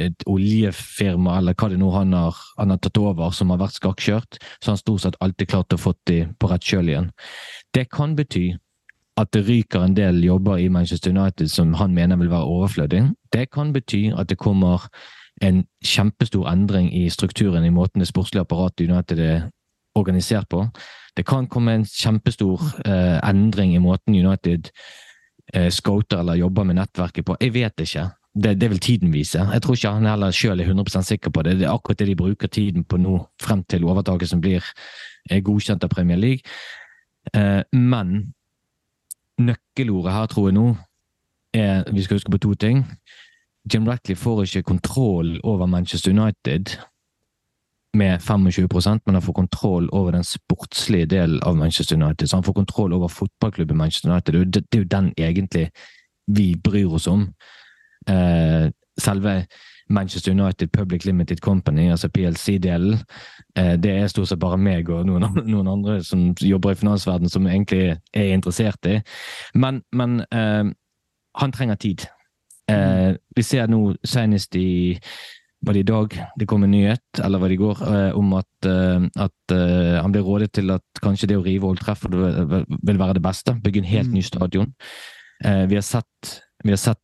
et oljefirma eller hva det nå han har, han har tatt over som har vært skakkjørt, så har han stort sett alltid klart å få de på rett kjøl igjen. Det kan bety at det ryker en del jobber i Manchester United som han mener vil være overflødig. Det kan bety at det kommer en kjempestor endring i strukturen i måten det sportslige apparatet United er organisert på. Det kan komme en kjempestor eh, endring i måten United eh, scouter eller jobber med nettverket på. Jeg vet ikke. Det, det vil tiden vise. Jeg tror ikke han heller selv er 100% sikker på det. Det er akkurat det de bruker tiden på nå, frem til overtakelsen blir eh, godkjent av Premier League. Eh, men nøkkelordet her, tror jeg nå, er Vi skal huske på to ting. Jim Ratcliffe får ikke kontroll over Manchester United med 25% men han får kontroll over den sportslige delen av Manchester United. Så han får kontroll over fotballklubben Manchester United. Det er jo den egentlig vi bryr oss om. Selve Manchester United Public Limited Company, altså PLC-delen, eh, det er stort sett bare meg og noen, noen andre som jobber i finansverdenen som egentlig er interessert i. Men, men uh, han trenger tid. Uh, vi ser nå senest i var det i dag det kom en nyhet, eller var det i går, eh, om at, eh, at eh, han blir rådet til at kanskje det å rive Old Trafford vil, vil være det beste. Bygge en helt ny stadion. Eh, vi har sett, vi har sett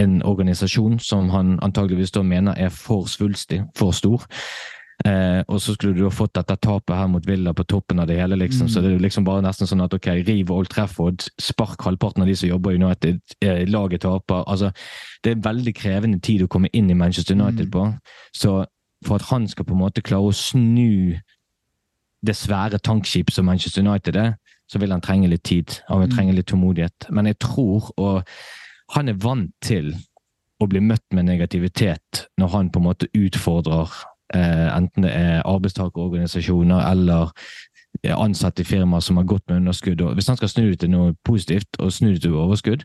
en organisasjon som han antageligvis da mener er for svulstig, for stor. Eh, og så skulle du ha fått dette tapet her mot Villa på toppen av det hele. liksom, Så det er liksom bare nesten sånn at ok, riv Old Trafford, spark halvparten av de som jobber i United, eh, laget taper. altså Det er veldig krevende tid å komme inn i Manchester United på. Så for at han skal på en måte klare å snu det svære tankskip som Manchester United er, så vil han trenge litt tid. Han vil trenge litt tålmodighet. Men jeg tror, og han er vant til å bli møtt med negativitet når han på en måte utfordrer eh, enten det er arbeidstakerorganisasjoner eller ansatte i firmaer som har gått med underskudd. og Hvis han skal snu det til noe positivt og snu det til overskudd,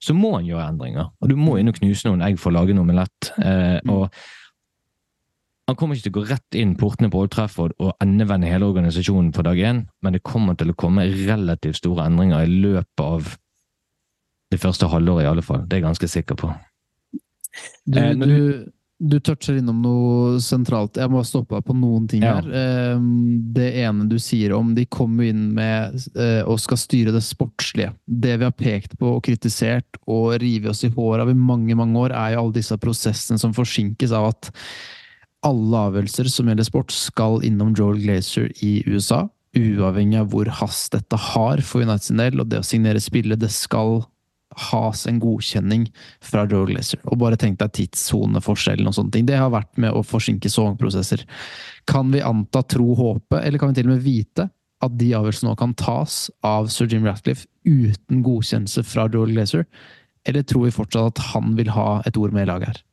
så må han gjøre endringer. Og du må inn og knuse noen egg for å lage noe omelett. Eh, og han kommer ikke til å gå rett inn portene på Old Trafford og endevende hele organisasjonen for dag én, men det kommer til å komme relativt store endringer i løpet av det første halvåret, i alle fall. Det er jeg ganske sikker på. Du, Eh, du, du toucher innom noe sentralt. Jeg må stoppe deg på noen ting Ja. her. Eh, Det ene du sier om de kommer inn med eh, og skal styre det sportslige. Det vi har pekt på og kritisert og rive oss i håret av i mange mange år, er jo alle disse prosessene som forsinkes av at alle avgjørelser som gjelder sport, skal innom Joel Glazer i USA. Uavhengig av hvor hast dette har for United sin del, og det å signere spillet, det skal has en godkjenning fra Joel Glazer. Og bare tenk deg tidssoneforskjellen og sånne ting. Det har vært med å forsinke sesongprosesser. Kan vi anta, tro, håpe, eller kan vi til og med vite at de avgjørelsene nå kan tas av sir Jim Ratcliffe uten godkjennelse fra Joel Glazer? Eller tror vi fortsatt at han vil ha et ord med i laget her?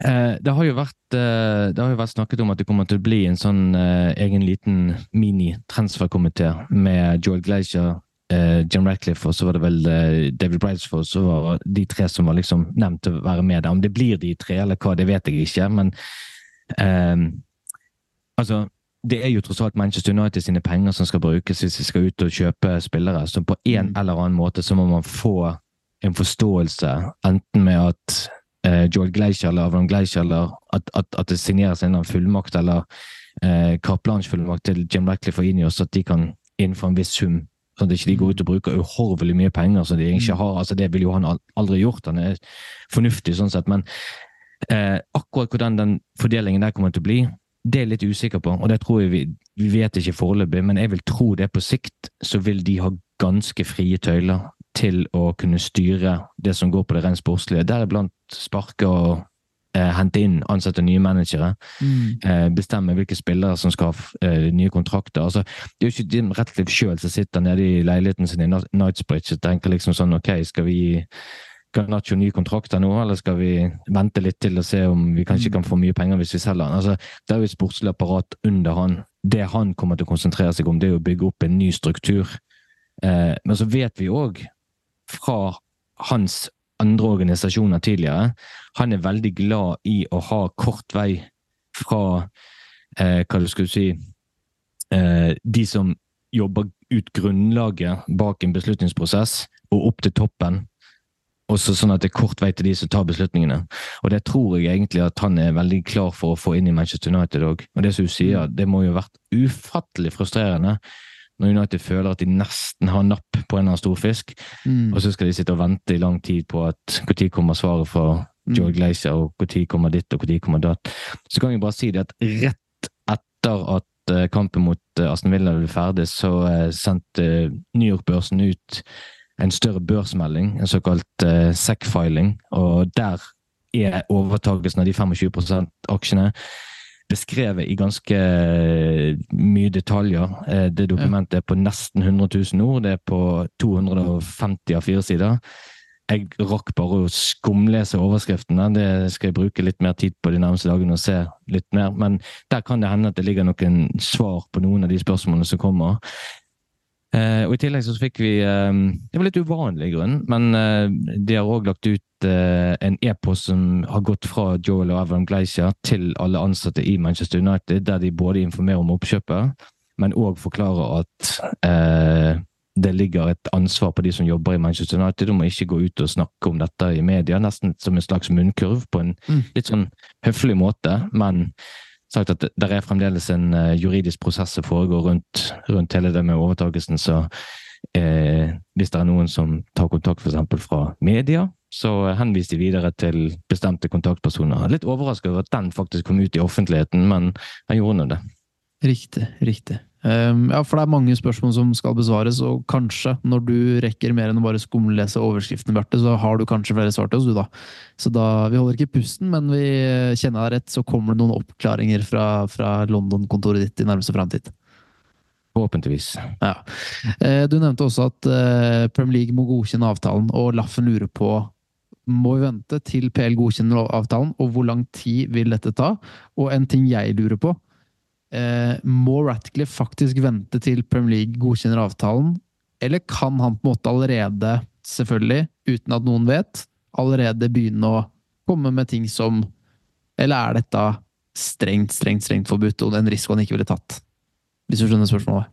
Eh, det, har vært, eh, det har jo vært snakket om at det kommer til å bli en sånn eh, egen liten mini-transferkomité med Joel Glacier, eh, Jim Ratcliffe og så var det vel eh, David Bridesford så var de tre som var liksom nevnt å være med der. Om det blir de tre eller hva, det vet jeg ikke, men eh, altså det er jo tross alt Manchester United sine penger som skal brukes hvis de skal ut og kjøpe spillere. Så på en eller annen måte så må man få en forståelse, enten med at eh, Joel Gleicher eller Avram Gleicher, eller at, at, at det signeres en eller annen fullmakt eller eh, carte blanche-fullmakt til Jim Ratcliffe og Ineos, at de kan innenfor en viss sum Sånn at ikke de går ut og bruker uhorvelig mye penger som de ikke har. altså Det ville jo han aldri gjort. Han er fornuftig sånn sett. Men eh, akkurat hvordan den fordelingen der kommer til å bli, det er jeg litt usikker på. Og det tror jeg vi, vi vet ikke foreløpig, men jeg vil tro det på sikt så vil de ha ganske frie tøyler til å kunne styre det som går på det rent sportslige. Deriblant sparke og hente inn, ansette nye managere. Eh, bestemme hvilke spillere som skal ha eh, nye kontrakter. Altså, det er jo ikke Jim Ratcliffe sjøl som sitter nede i leiligheten sin i Nightsbridge og tenker liksom sånn ok, skal vi gi Garnaccio nye kontrakter nå, eller skal vi vente litt til og se om vi kanskje kan få mye penger hvis vi selger han? Altså, det er jo et sportslig apparat under han. Det han kommer til å konsentrere seg om, det er å bygge opp en ny struktur. Eh, men så vet vi òg fra hans andre organisasjoner tidligere, han er veldig glad i å ha kort vei fra eh, hva du skulle si eh, de som jobber ut grunnlaget bak en beslutningsprosess, og opp til toppen. Og så sånn at det er kort vei til de som tar beslutningene. Og det tror jeg egentlig at han er veldig klar for å få inn i Manchester United òg. Og det som du sier, det må jo ha vært ufattelig frustrerende når United føler at de nesten har napp på en eller annen stor fisk, Mm. og så skal de sitte og vente i lang tid på at når kommer svaret fra Joe Glacier, og når kommer ditt, og når kommer datt. Så kan vi bare si det at rett etter at eh, kampen mot eh, Aston Villa ble ferdig, så eh, sendte New York-børsen ut en større børsmelding, en såkalt SEC-filing, og der er overtagelsen av de 25% aksjene beskrevet i ganske eh, mye detaljer. Eh, Det dokumentet er på nesten 100 000 ord. Det er på 250 av fire sider. Jeg rakk bare å skumlese overskriftene. Det skal jeg bruke litt mer tid på de nærmeste dagene og se litt mer. Men der kan det hende at det ligger noen svar på noen av de spørsmålene som kommer. Eh, og I tillegg så fikk vi eh, Det var litt uvanlig grunn, men eh, de har òg lagt ut eh, en e-post som har gått fra Joel og Evan Gleicher til alle ansatte i Manchester United, der de både informerer om oppkjøpet, men òg forklarer at eh, det ligger et ansvar på de som jobber i Manchester United om å ikke gå ut og snakke om dette i media, nesten som en slags munnkurv, på en Mm. litt sånn høflig måte. Men sagt at det er fremdeles en eh, juridisk prosess som foregår rundt, rundt hele det med overtakelsen, så eh, hvis det er noen som tar kontakt f.eks. fra media, så henvis de videre til bestemte kontaktpersoner. Litt overrasket over at den faktisk kom ut i offentligheten, men han gjorde nå det. Riktig, riktig. Ehm, ja, for det er mange spørsmål som skal besvares, og kanskje, når du rekker mer enn å bare skumlese overskriften, Bjarte, så har du kanskje flere svar til oss, du, da. Så da, vi holder ikke pusten, men vi kjenner deg rett, så kommer det noen oppklaringer fra, fra London-kontoret ditt i nærmeste framtid. Forhåpentligvis. Ja. Eh, Du nevnte også at eh, Premier League må godkjenne avtalen, og Laffen lurer på må vi vente til PL godkjenner avtalen, og hvor lang tid vil dette ta? Og en ting jeg lurer på, eh, må Ratcliffe faktisk vente til Premier League godkjenner avtalen, eller kan han på en måte allerede, selvfølgelig, uten at noen vet, allerede begynne å komme med ting som Eller er dette strengt, strengt, strengt forbudt, og en risiko han ikke ville tatt? Hvis du skjønner spørsmålet?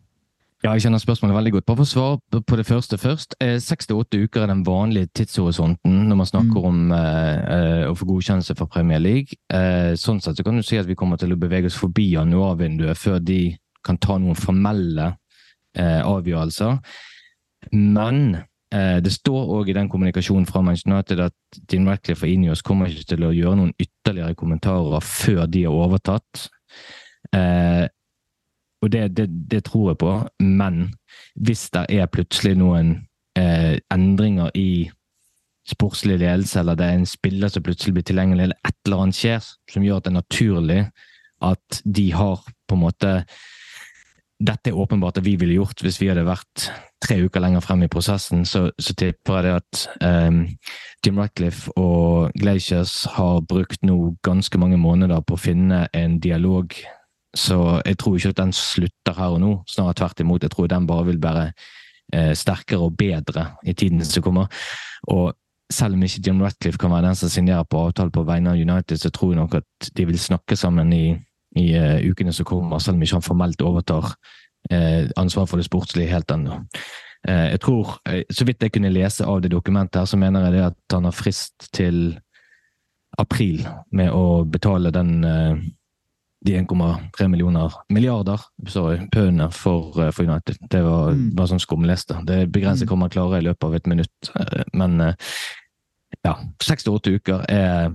Ja, jeg kjenner spørsmålet veldig godt. Bare for å svare på- det første først. Eh, Seks til åtte uker er den vanlige tidshorisonten når man snakker om eh, eh, å få godkjennelse fra Premier League. Eh, sånn sett så kan du si at vi kommer til å bevege oss forbi januarvinduet før de kan ta noen formelle eh, avgjørelser. Men eh, det står òg i den kommunikasjonen fra Manchester United at Dean Ratcliffe og Ineos kommer ikke til å gjøre noen ytterligere kommentarer før de har overtatt. Eh, og det, det, det tror jeg på, men hvis det er plutselig noen eh, endringer i sportslig ledelse, eller det er en spiller som plutselig blir tilgjengelig, eller et eller annet skjer som gjør at det er naturlig at de har på en måte Dette er åpenbart at vi ville gjort hvis vi hadde vært tre uker lenger frem i prosessen, så, så tipper jeg det at eh, Jim Ratcliffe og Glaciers har brukt nå ganske mange måneder på å finne en dialog så jeg tror ikke at den slutter her og nå. Snarere tvert imot. Jeg tror den bare vil være eh, sterkere og bedre i tiden som kommer. Og selv om ikke Jim Ratcliffe kan være den som signerer på avtale på vegne av United, så tror jeg nok at de vil snakke sammen i, i uh, ukene som kommer, selv om ikke han formelt overtar uh, ansvaret for det sportslige helt ennå. Uh, jeg tror, Så vidt jeg kunne lese av det dokumentet, her, så mener jeg det at han har frist til april med å betale den de 1,3 millioner milliarder sorry, pøene for, for, United. Det var Mm. bare sånn skumleste. Det er begrenset hva man klarer i løpet av et minutt. Men ja, seks til åtte uker er,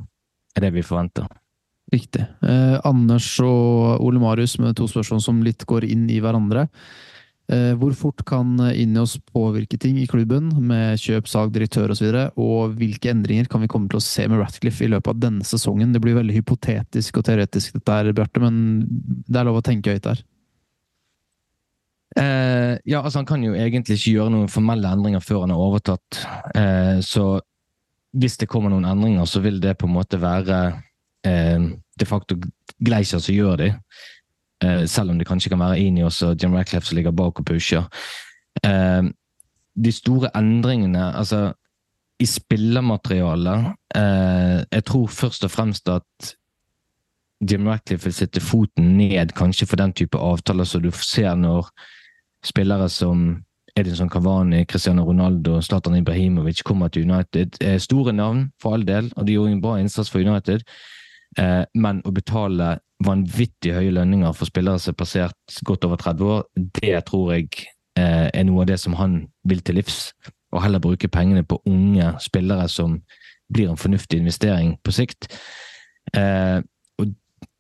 er det vi forventer. Riktig. Eh, Anders og Ole Marius med to spørsmål som litt går inn i hverandre. Eh, hvor fort kan Ineos påvirke ting i klubben, med kjøp, salg, direktør osv., og, så videre, og hvilke endringer kan vi komme til å se med Ratcliffe i løpet av denne sesongen? Det blir veldig hypotetisk og teoretisk dette her, Bjarte, men det er lov å tenke høyt der. Eh, ja, altså Han kan jo egentlig ikke gjøre noen formelle endringer før han har overtatt. Eh, så hvis det kommer noen endringer, så vil det på en måte være eh, de facto Gleiser som gjør de. Eh, selv om det kanskje kan være Enios og Jim Ratcliffe som ligger bak og pusher. Eh, de store endringene altså i spillermaterialet eh, Jeg tror først og fremst at Jim Ratcliffe vil sette foten ned kanskje for den type avtaler som du ser når spillere som Edinson Cavani, Cristiano Ronaldo, Zlatan Ibrahimovic kommer til United. Store navn, for all del, og de gjorde en bra innsats for United. Men å betale vanvittig høye lønninger for spillere som er passert godt over 30 år, det tror jeg eh, er noe av det som han vil til livs. Og heller bruke pengene på unge spillere som blir en fornuftig investering på sikt. Eh, og,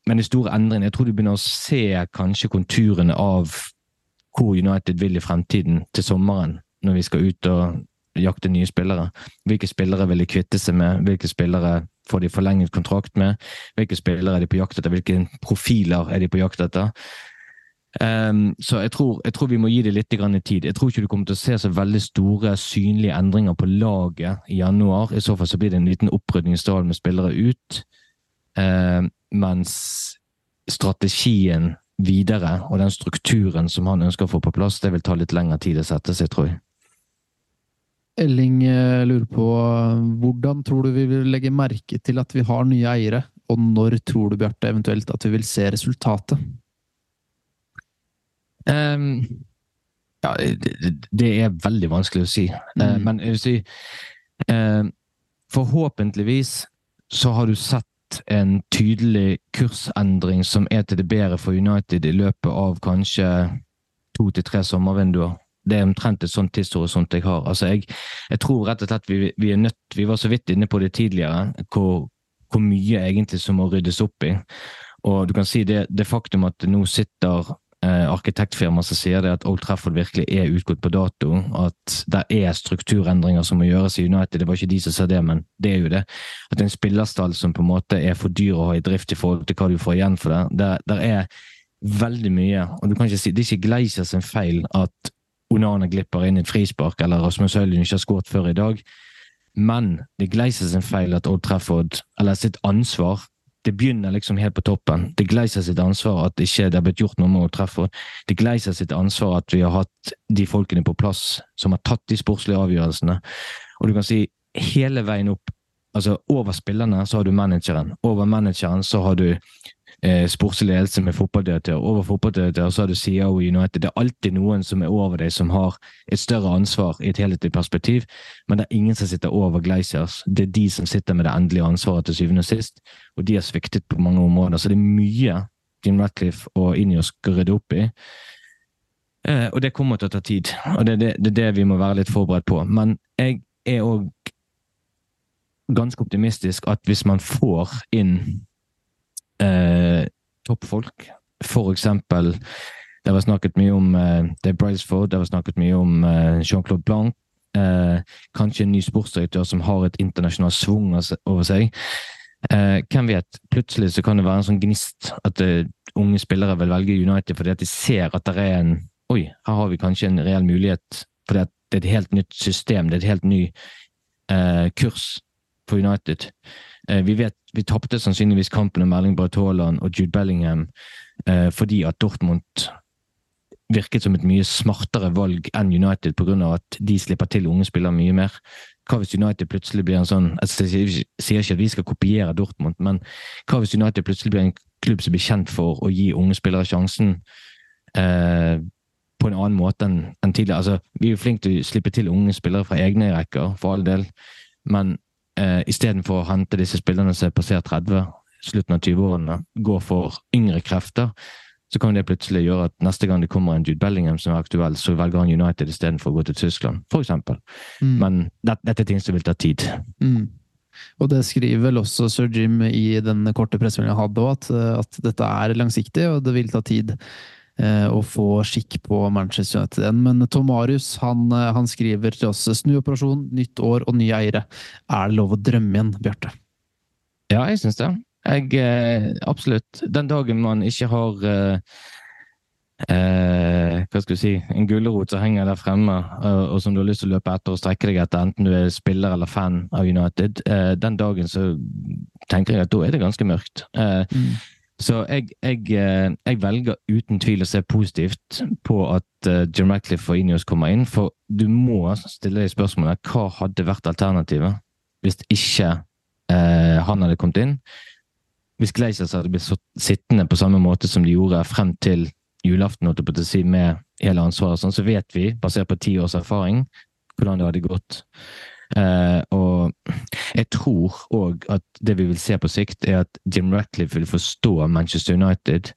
men de store endringene Jeg tror du begynner å se kanskje konturene av hvor United vil i fremtiden til sommeren, når vi skal ut og jakte nye spillere. Hvilke spillere vil de kvitte seg med? Hvilke spillere får de forlenget kontrakt med? Hvilke spillere er de på jakt etter? Hvilke profiler er de på jakt etter? Um, så jeg tror, jeg tror, vi må gi det litt grann tid. Jeg tror ikke du kommer til å se så veldig store, synlige endringer på laget i januar. I så fall så blir det en liten opprydning i stallen med spillere ut. Um, mens strategien videre, og den strukturen som han ønsker å få på plass, det vil ta litt lengre tid å sette seg, tror jeg. Elling eh, lurer på hvordan tror du vi vil legge merke til at vi har nye eiere, og når tror du, Bjarte, eventuelt at vi vil se resultatet? Um, ja, det, det, er veldig vanskelig å si. Mm. Uh, men si uh, Forhåpentligvis så har du sett en tydelig kursendring som er til det bedre for United i løpet av kanskje to til tre sommervinduer. Det er omtrent et sånt tidshorisont jeg har. Altså jeg, jeg, tror rett og slett vi, vi, er nødt Vi var så vidt inne på det tidligere, hvor, hvor mye egentlig som må ryddes opp i. Og du kan si det, det faktum at det nå sitter eh, arkitektfirma som sier det at Old Trafford virkelig er utgått på dato. At det er strukturendringer som må gjøres i United. Det var ikke de som sa det, men det er jo det. At en spillerstall som på en måte er for dyr å ha i drift i forhold til hva du får igjen for det. Der, der er veldig mye. Og du kan ikke si, Det er ikke Gleisers feil at Onana glipper inn i et frispark, eller Rasmus Høylund ikke har skåret før i dag. Men det gleiser sin feil at Old Trafford, eller sitt ansvar, det begynner liksom helt på toppen. Det Gleiser sitt ansvar at ikke det har blitt gjort noe med Odd Trefford. Det Gleiser sitt ansvar at vi har hatt de folkene på plass som har tatt de sportslige avgjørelsene. Og du kan si hele veien opp Altså, over spillerne så har du manageren. Over manageren så har du eh, sportslig ledelse med fotballdirektør. Over fotballdirektør så har du CEO i United. Det er alltid noen som er over deg, som har et større ansvar i et helhetlig perspektiv, men det er ingen som sitter over Glaciers. Det er de som sitter med det endelige ansvaret til syvende og sist, og de har sviktet på mange områder. Så det er mye Jim Ratcliffe og Ineos skal rydde opp i. Eh, og det kommer til å ta tid, og det er det, det, det vi må være litt forberedt på. Men jeg er òg ganske optimistisk at hvis man får inn eh, toppfolk. For eksempel Det var snakket mye om eh, Dave Brisford, det var snakket mye om eh, Jean-Claude Blanc. Eh, kanskje en ny sportsdirektør som har et internasjonalt svung over seg. Eh, hvem vet? Plutselig så kan det være en sånn gnist at uh, unge spillere vil velge United fordi at de ser at det er en Oi, her har vi kanskje en reell mulighet. Fordi at det er et helt nytt system, det er et helt ny kurs for United. Uh, vi vet vi tapte sannsynligvis kampen om Erling Braut Haaland og Jude Bellingham eh, fordi at Dortmund virket som et mye smartere valg enn United pga. at de slipper til unge spillere mye mer. Hva hvis United plutselig blir en sånn Jeg sier ikke at vi skal kopiere Dortmund, men hva hvis United plutselig blir en klubb som blir kjent for å gi unge spillere sjansen eh, på en annen måte enn enn tidligere? Altså, vi er jo flinke til å slippe til unge spillere fra egne rekker, for all del, men eh, istedenfor å hente disse spillerne som er passert 30, slutten av 20-årene, gå for yngre krefter, så kan det plutselig gjøre at neste gang det kommer en Jude Bellingham som er aktuell, så velger han United istedenfor å gå til Tyskland, f.eks. Mm. Men det, dette er ting som vil ta tid. Mm. Og det skriver vel også sir Jim i den korte pressemeldingen han hadde at, at, dette er langsiktig og det vil ta tid eh, å få skikk på Manchester United igjen. Men Tom Marius han, eh, han skriver til oss snuoperasjon, nytt år og nye eiere. Er det lov å drømme igjen, Bjarte? Ja, jeg syns det. Jeg, eh, absolutt. Den dagen man ikke har eh, hva skal du si, en gulrot som henger der fremme, og, og som du har lyst til å løpe etter og strekke deg etter, enten du er spiller eller fan av United, eh, den dagen så tenker jeg at da er det ganske mørkt. Eh, mm. Så jeg, jeg, eh, jeg, velger uten tvil å se positivt på at uh, Jim Ratcliffe og Ineos kommer inn, for du må stille deg spørsmålet hva hadde vært alternativet hvis ikke eh, han hadde kommet inn? Hvis Gleisers hadde blitt sittende på samme måte som de gjorde frem til julaften, med hele ansvaret, sånn, så vet vi, basert på ti års erfaring, hvordan det hadde gått. Uh, og jeg tror òg at det vi vil se på sikt, er at Jim Ratcliffe vil forstå Manchester United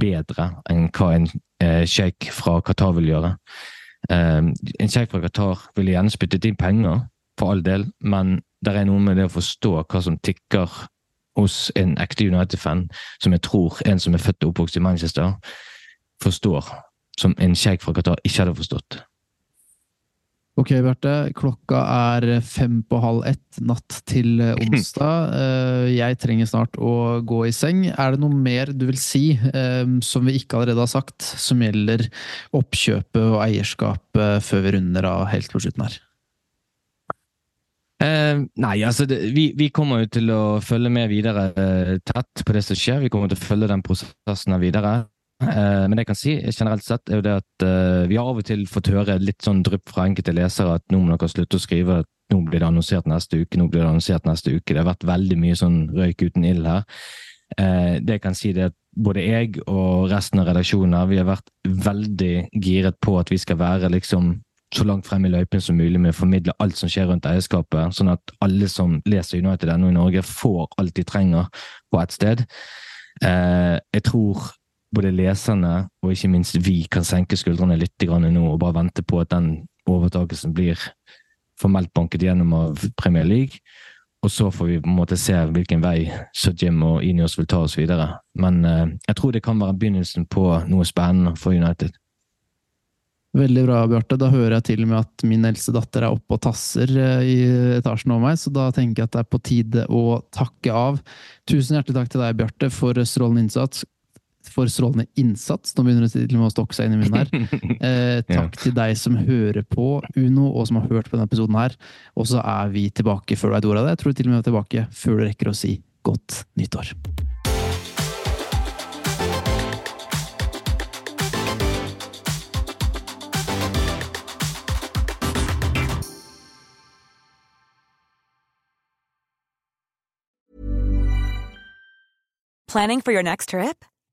bedre enn hva en uh, sjeik fra Qatar vil gjøre. Uh, en sjeik fra Qatar ville gjerne spyttet inn penger, for all del, men det er noe med det å forstå hva som tikker hos en ekte United-fan, som jeg tror en som er født og oppvokst i Manchester, forstår. Som en sjeik fra Qatar ikke hadde forstått. Ok, Bjarte. Klokka er fem på halv ett natt til onsdag. Eh, jeg trenger snart å gå i seng. Er det noe mer du vil si eh, som vi ikke allerede har sagt, som gjelder oppkjøpet og eierskapet før vi runder av helt på slutten her? Eh, nei, altså det, vi, vi, kommer jo til å følge med videre eh, tett på det som skjer. Vi kommer til å følge den prosessen videre. Eh, men det jeg kan si generelt sett, er jo det at eh, vi har av og til fått høre litt sånn drypp fra enkelte lesere at nå må dere slutte å skrive at nå blir det annonsert neste uke, nå blir det annonsert neste uke. Det har vært veldig mye sånn røyk uten ild her. Eh, det jeg kan si, det at både jeg og resten av redaksjonen vi har vært veldig giret på at vi skal være liksom så langt frem i løypen som mulig med å formidle alt som skjer rundt eierskapet, sånn at alle som leser United ennå i Norge, får alt de trenger på ett sted. Jeg tror både leserne og ikke minst vi kan senke skuldrene litt nå og bare vente på at den overtakelsen blir formelt banket gjennom av Premier League. Og så får vi på en måte se hvilken vei Sir Jim og Inios vil ta oss videre. Men eh, jeg tror det kan være begynnelsen på noe spennende for United. Veldig bra, Bjarte. Da hører jeg til og med at min eldste datter er oppe og tasser eh, i etasjen over meg, så da tenker jeg at det er på tide å takke av. Tusen hjertelig takk til deg, Bjarte, for strålende innsats for strålende innsats. Nå begynner det til og med å stokke seg inn i munnen her. Eh, takk ja. til deg som hører på Uno, og som har hørt på denne episoden her. Og så er vi tilbake før du vet ordet av det. Jeg tror til og med vi er tilbake før du rekker å si godt nyttår. Planning for your next trip?